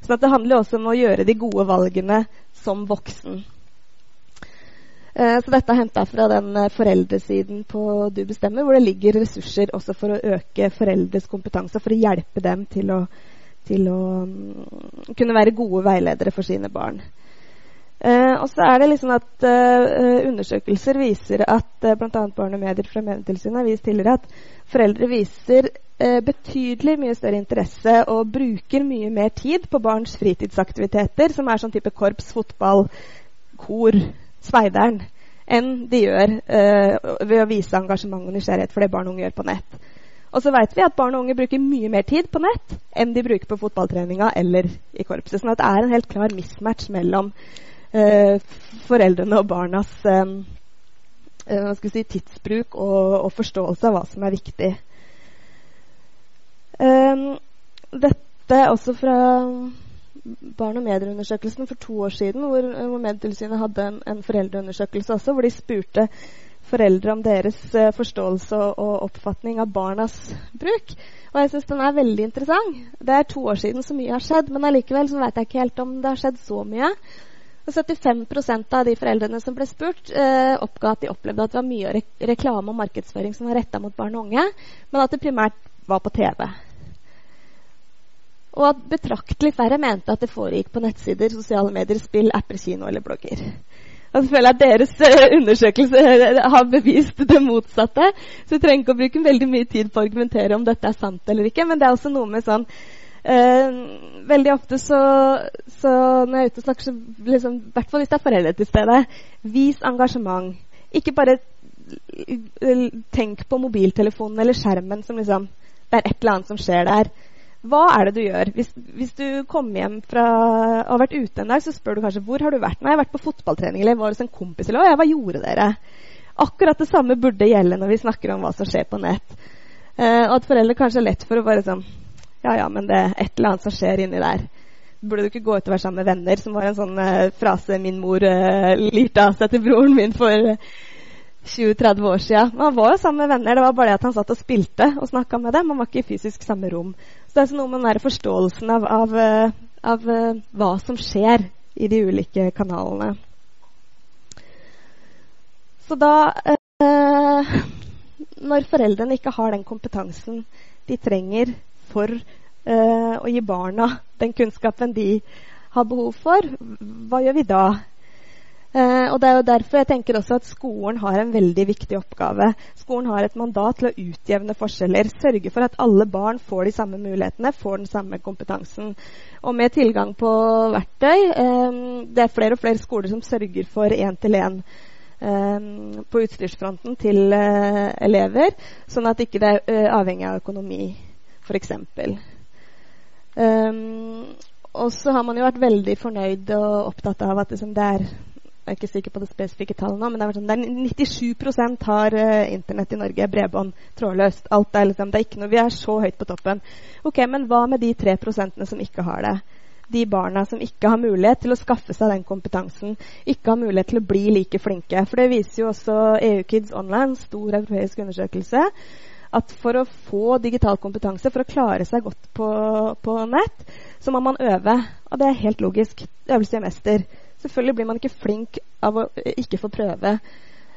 Så det handler også om å gjøre de gode valgene som voksen. Eh, så dette er henta fra den eh, foreldresiden på Du bestemmer, hvor det ligger ressurser også for å øke foreldres kompetanse, for å hjelpe dem til å, til å um, kunne være gode veiledere for sine barn. Uh, og så er det liksom at Undersøkelser viser at uh, bl.a. Barn og medier fra Medietilsynet har vist tidligere at foreldre viser betydelig mye større interesse og bruker mye mer tid på barns fritidsaktiviteter, som er sånn type korps, fotball, kor, speideren enn de gjør uh, ved å vise engasjement og nysgjerrighet for det barn og unge gjør på nett. Og så vet vi at barn og unge bruker mye mer tid på nett enn de bruker på fotballtreninga eller i korpset. sånn det er en helt klar mismatch mellom uh, foreldrene og barnas um, uh, si, tidsbruk og, og, forståelse av hva som er viktig. Um, dette også fra barn- og medieundersøkelsen for to år siden, hvor, hvor Medietilsynet hadde en, en, foreldreundersøkelse også, hvor de spurte foreldre om deres uh, forståelse og, og, oppfatning av barnas bruk. Og jeg syns den er veldig interessant. Det er to år siden så mye har skjedd, men allikevel så vet jeg ikke helt om det har skjedd så mye. Og 75% av de foreldrene som ble spurt, eh, oppga at de opplevde at det var mye re reklame og markedsføring som var retta mot barn og unge, men at det primært var på TV. Og at betraktelig færre mente at det foregikk på nettsider, sosiale medier, spill, apper, kino eller blogger. Og så føler jeg at Deres uh, undersøkelse eh, har bevist det motsatte. Så jeg trenger ikke å bruke veldig mye tid på å argumentere om dette er sant eller ikke. Men det er også noe med sånn uh, Veldig ofte så, så, når jeg er ute og snakker, så liksom, i hvert fall hvis det er foreldre til stede, vis engasjement. Ikke bare tenk på mobiltelefonen eller skjermen som liksom Det er et eller annet som skjer der. Hva er det du gjør? Hvis, hvis du kommer hjem fra og har vært ute en dag, så spør du kanskje hvor har du vært. Nei, jeg har vært på fotballtrening eller var hos en kompis. Eller hva gjorde dere? Akkurat det samme burde gjelde når vi snakker om hva som skjer på nett. Eh, og at foreldre kanskje er lett for å bare sånn Ja, ja, men det er et eller annet som skjer inni der. Burde du ikke gå ut og være sammen med venner, som var en sånn eh, frase min mor eh, lirte av seg til broren min for 20-30 år siden. Man var jo sammen med venner, det var bare det at han satt og spilte og snakka med dem. Man var ikke i fysisk samme rom. Det er noe med den forståelsen av, av, eh, av, eh, hva som skjer i de ulike kanalene. Så da eh, Når foreldrene ikke har den kompetansen de trenger for eh, å gi barna den kunnskapen de har behov for, hva gjør vi da? Eh, og Det er jo derfor jeg tenker også at skolen har en veldig viktig oppgave. Skolen har et mandat til å utjevne forskjeller. Sørge for at alle barn får de samme mulighetene, får den samme kompetansen. Og med tilgang på verktøy eh, Det er flere og flere skoler som sørger for én-til-én eh, på utstyrsfronten til eh, elever, sånn at ikke det er uh, avhengig av økonomi, f.eks. Um, og så har man jo vært veldig fornøyd og opptatt av at liksom, det er jeg er ikke sikker på det spesifikke tallet nå, men det er, sånn, det er 97% har uh, Internett i Norge, bredbånd, trådløst. alt er liksom, det er ikke noe, Vi er så høyt på toppen. Ok, Men hva med de 3% som ikke har det? De barna som ikke har mulighet til å skaffe seg den kompetansen, ikke har mulighet til å bli like flinke. For det viser jo også EU Kids Online, stor europeisk undersøkelse, at for å få digital kompetanse, for å klare seg godt på, på nett, så må man øve. Og det er helt logisk. Øvelse gjør mester. Selvfølgelig blir man ikke flink av å ikke få prøve.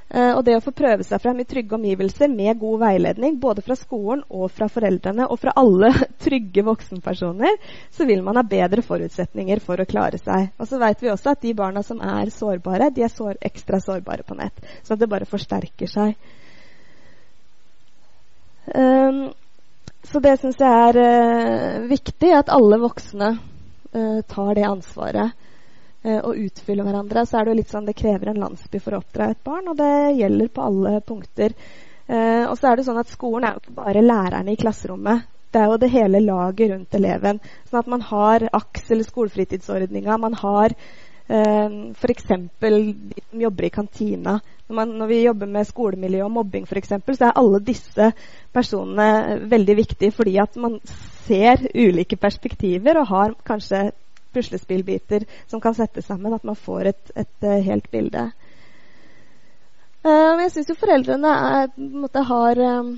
Uh, og det å få prøve seg frem i trygge omgivelser med god veiledning, både fra skolen og fra foreldrene og fra alle trygge voksenpersoner, så vil man ha bedre forutsetninger for å klare seg. Og så vet vi også at de barna som er sårbare, de er sår ekstra sårbare på nett. Så det bare forsterker seg. Um, så det syns jeg er uh, viktig, at alle voksne uh, tar det ansvaret eh, og utfylle hverandre, så er det jo litt sånn det krever en landsby for å oppdra et barn, og det gjelder på alle punkter. Eh, og så er det sånn at skolen er jo ikke bare lærerne i klasserommet. Det er jo det hele laget rundt eleven. Sånn at man har AKS eller skolefritidsordninga. Man har eh, f.eks. de som jobber i kantina. Når, man, når, vi jobber med skolemiljø og mobbing f.eks., så er alle disse personene veldig viktige fordi at man ser ulike perspektiver og har kanskje puslespillbiter som kan settes sammen. At man får et, et, et helt bilde. Uh, jeg syns jo foreldrene er, måte, har um,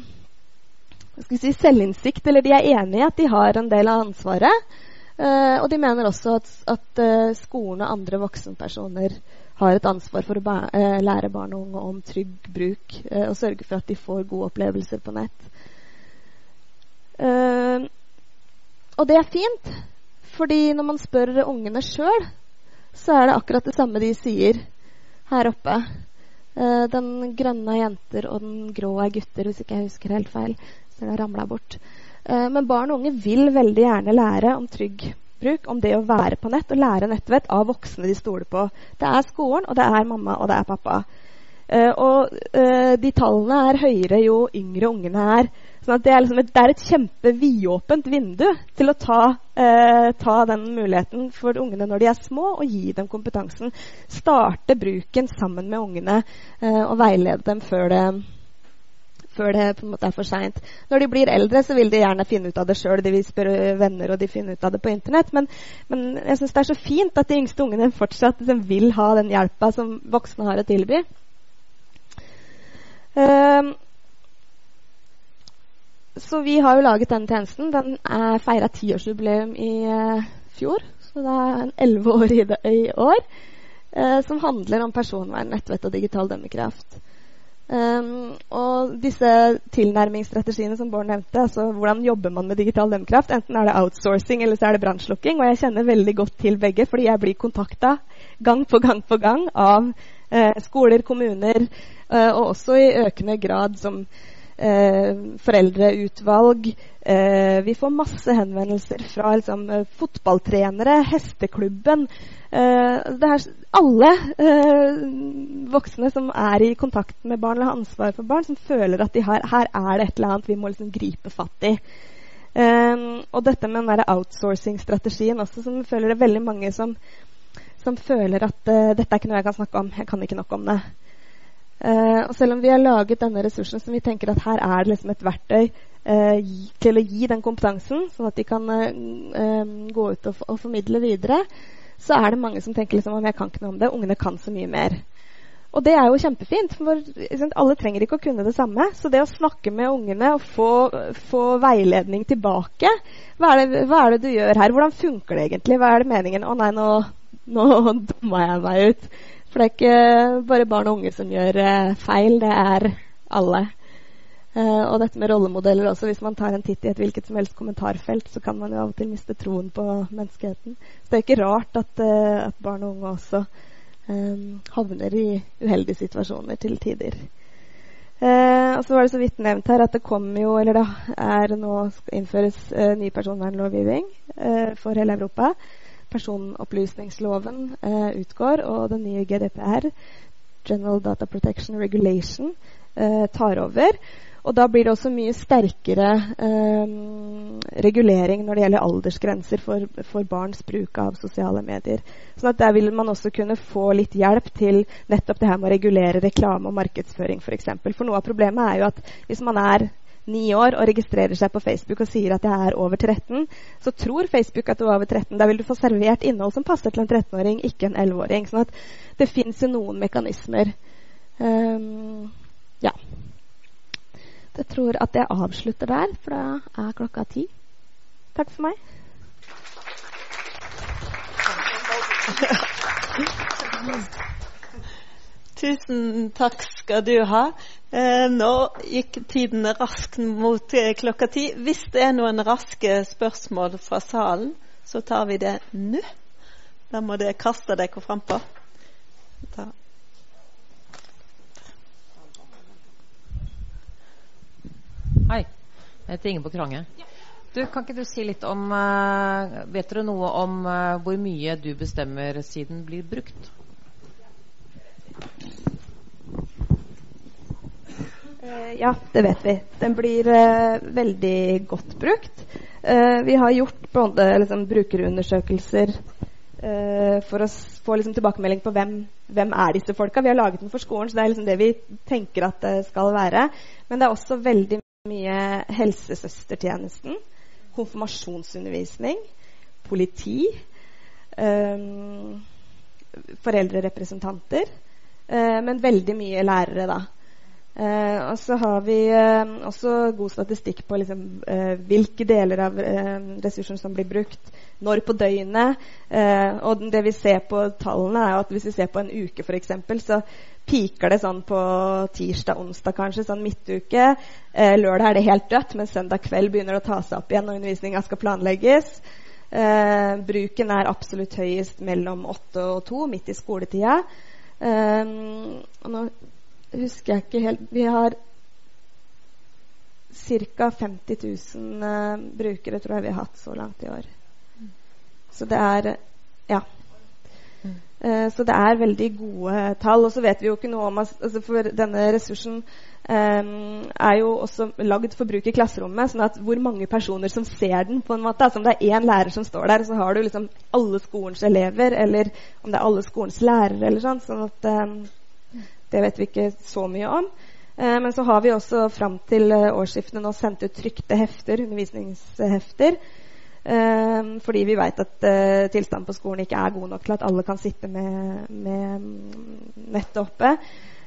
si, selvinnsikt, eller de er enig i at de har en del av ansvaret. Og de mener også at, at skolen og andre voksenpersoner har et ansvar for å lære barn og unge om trygg bruk og sørge for at de får gode opplevelser på nett. og det er fint, fordi når man spør ungene sjøl, så er det akkurat det samme de sier her oppe. Uh, den grønne er jenter, og den grå er gutter, hvis ikke jeg husker helt feil. Så det ramla bort. Uh, men barn og unge vil veldig gjerne lære om trygg bruk, om det å være på nett og lære nettvett av voksne de stoler på. Det er skolen, og det er mamma, og det er pappa. Uh, og de tallene er høyere jo yngre ungene er. Sånn det, er liksom et, det et kjempevidåpent vindu til å ta, eh, ta, den muligheten for ungene når de er små, og gi dem kompetansen. Starte bruken sammen med ungene eh, og veilede dem før det, før det på en måte er for seint. Når de blir eldre, så vil de gjerne finne ut av det sjøl. De vil spørre venner, og de finner ut av det på Internett. Men, men jeg syns det er så fint at de yngste ungene fortsatt liksom, vil ha den hjelpa som voksne har å tilby. Uh, så vi har jo laget denne tjenesten. Den feira tiårsjubileum i uh, fjor, så det er elleve år i, det, i år. Uh, som handler om personvern, nettvett og digital dømmekraft. Um, og disse tilnærmingsstrategiene som Bård nevnte, altså hvordan jobber man med digital dømmekraft, enten er det outsourcing eller så er det brannslukking. Og jeg kjenner veldig godt til begge, fordi jeg blir kontakta gang på gang på gang av uh, skoler, kommuner, og også i økende grad som eh, foreldreutvalg. Eh, vi får masse henvendelser fra liksom, eh, fotballtrenere, hesteklubben. Eh, det er alle eh, voksne som er i kontakt med barn eller har ansvar for barn, som føler at de har, her er det et eller annet vi må liksom gripe fatt i. Um, og dette med den outsourcing-strategien også, som føler det er veldig mange som, som føler at uh, dette er ikke noe jeg kan snakke om. Jeg kan ikke nok om det. Uh, og selv om vi har laget denne ressursen som vi tenker at her er liksom et verktøy eh, til å gi den kompetansen, sånn at de kan eh, gå ut og, og, formidle videre, så er det mange som tenker liksom om jeg kan ikke noe om det. Ungene kan så mye mer. Og det er jo kjempefint, for liksom, alle trenger ikke å kunne det samme. Så det å snakke med ungene og få, få veiledning tilbake hva er, det, hva er, det, du gjør her? Hvordan funker det egentlig? Hva er det meningen? Å nei, nå, nå dumma jeg meg ut. For det er ikke bare barn og unge som gjør uh, feil, det er alle. Uh, og dette med rollemodeller også. Hvis man tar en titt i et hvilket som helst kommentarfelt, så kan man jo av og til miste troen på menneskeheten. Så det er ikke rart at, uh, at barn og unge også um, havner i uheldige situasjoner til tider. Uh, og så var det så vidt nevnt her at det kommer jo, eller det er nå skal innføres ny personvernlovgivning for hele Europa personopplysningsloven eh, utgår, og den nye GDPR, General Data Protection Regulation, eh, tar over. Og da blir det også mye sterkere eh, regulering når det gjelder aldersgrenser for, for, barns bruk av sosiale medier. Sånn at Der vil man også kunne få litt hjelp til nettopp det her med å regulere reklame og markedsføring f.eks. For, eksempel. for noe av problemet er jo at hvis man er ni år og registrerer seg på Facebook og sier at jeg er over 13, så tror Facebook at du er over 13. Da vil du få servert innhold som passer til en 13-åring, ikke en 11-åring. Sånn at det fins jo noen mekanismer. Um, ja. Jeg tror at jeg avslutter der, for da er klokka ti. Takk for meg. Tusen takk skal du ha. Eh, nå gikk tiden raskt mot eh, klokka ti. Hvis det er noen raske spørsmål fra salen, så tar vi det nå. Da må dere kaste dere frampå. Hei. Jeg heter Ingeborg Krange. Du, kan ikke du si litt om uh, Vet dere noe om uh, hvor mye du bestemmer siden blir brukt? Uh, ja, det vet vi. Den blir veldig godt brukt. vi har gjort både liksom, brukerundersøkelser for å få liksom, tilbakemelding på hvem, hvem er disse folka. Vi har laget den for skolen, så det er liksom det vi tenker at det skal være. Men det er også veldig mye helsesøstertjenesten konfirmasjonsundervisning, politi, um, foreldrerepresentanter, men veldig mye lærere, da. Uh, og så har vi uh, også god statistikk på liksom, hvilke deler av ressursene som blir brukt, når på døgnet. og det vi ser på tallene, er at hvis vi ser på en uke, f.eks., så piker det sånn på tirsdag-onsdag, kanskje, sånn midtuke. Eh, lørdag er det helt dødt, men søndag kveld begynner det å ta seg opp igjen når undervisninga skal planlegges. Eh, bruken er absolutt høyest mellom åtte og to, midt i skoletida. Og nå husker jeg ikke helt Vi har ca. 50 000 uh, brukere, tror jeg vi har hatt så langt i år. Så det er Ja. Eh, så det er veldig gode tall. Og så vet vi jo ikke noe om altså For denne ressursen um, er jo også lagd for bruk i klasserommet. sånn at hvor mange personer som ser den, på en måte altså Om det er én lærer som står der, så har du liksom alle skolens elever, eller om det er alle skolens lærere, eller sånn. sånn at um, Det vet vi ikke så mye om. Uh, men så har vi også fram til uh, årsskiftene nå sendt ut trykte hefter, undervisningshefter. Um, fordi vi vet at uh, tilstanden på skolen ikke er god nok til at alle kan sitte med, med nettet oppe.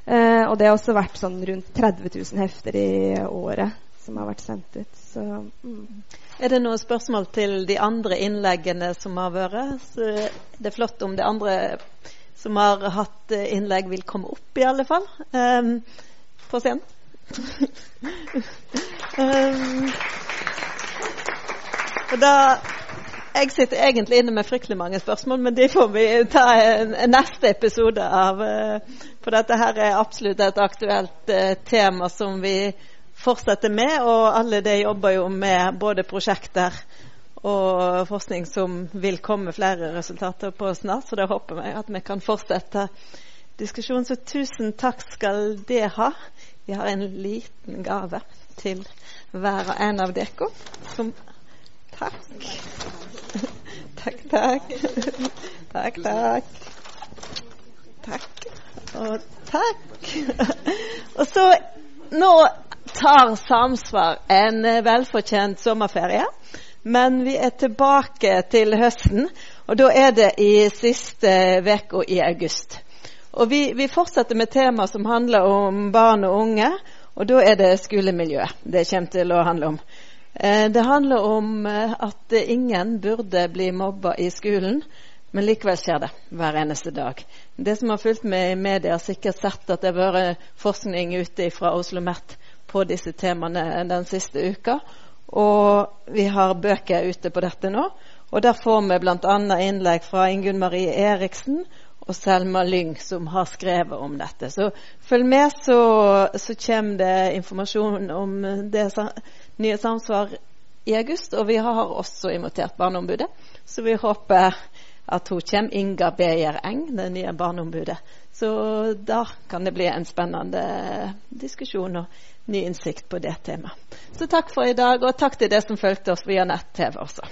Uh, og det har også vært sånn rundt 30 000 hefter i året som har vært sendt ut. Så, mm. Er det noen spørsmål til de andre innleggene som har vært? Så det er flott om de andre som har hatt innlegg, vil komme opp, i alle fall. Um, på scenen. um, og da, Jeg sitter egentlig inne med fryktelig mange spørsmål, men de får vi ta en, en neste episode av. Uh, for dette her er absolutt et aktuelt uh, tema som vi fortsetter med. Og alle de jobber jo med både prosjekter og forskning som vil komme flere resultater på snart. Så da håper vi at vi kan fortsette diskusjonen. Så tusen takk skal det ha. Vi har en liten gave til hver og en av dere. som Takk. Takk, takk. Takk, takk. Takk og takk. Og så Nå tar Samsvar en velfortjent sommerferie. Men vi er tilbake til høsten, og da er det i siste uke i august. Og vi, vi fortsetter med tema som handler om barn og unge, og da er det skolemiljø det kommer til å handle om. Eh, det handler om eh, at ingen burde bli mobba i skolen, men likevel skjer det hver eneste dag. Det som har fulgt med i media, har sikkert sett at det har vært forskning ute fra Oslo OsloMet på disse temaene den siste uka. Og vi har bøker ute på dette nå. Og der får vi bl.a. innlegg fra Ingunn Marie Eriksen og Selma Lyng, som har skrevet om dette. Så følg med, så, så kommer det informasjon om det nye samsvar i august. Og vi har også invitert Barneombudet, så vi håper at hun kommer. Inga Beyer Eng, det nye Barneombudet. Så da kan det bli en spennende diskusjon og ny innsikt på det temaet. Så takk for i dag, og takk til dere som fulgte oss via nett-TV også.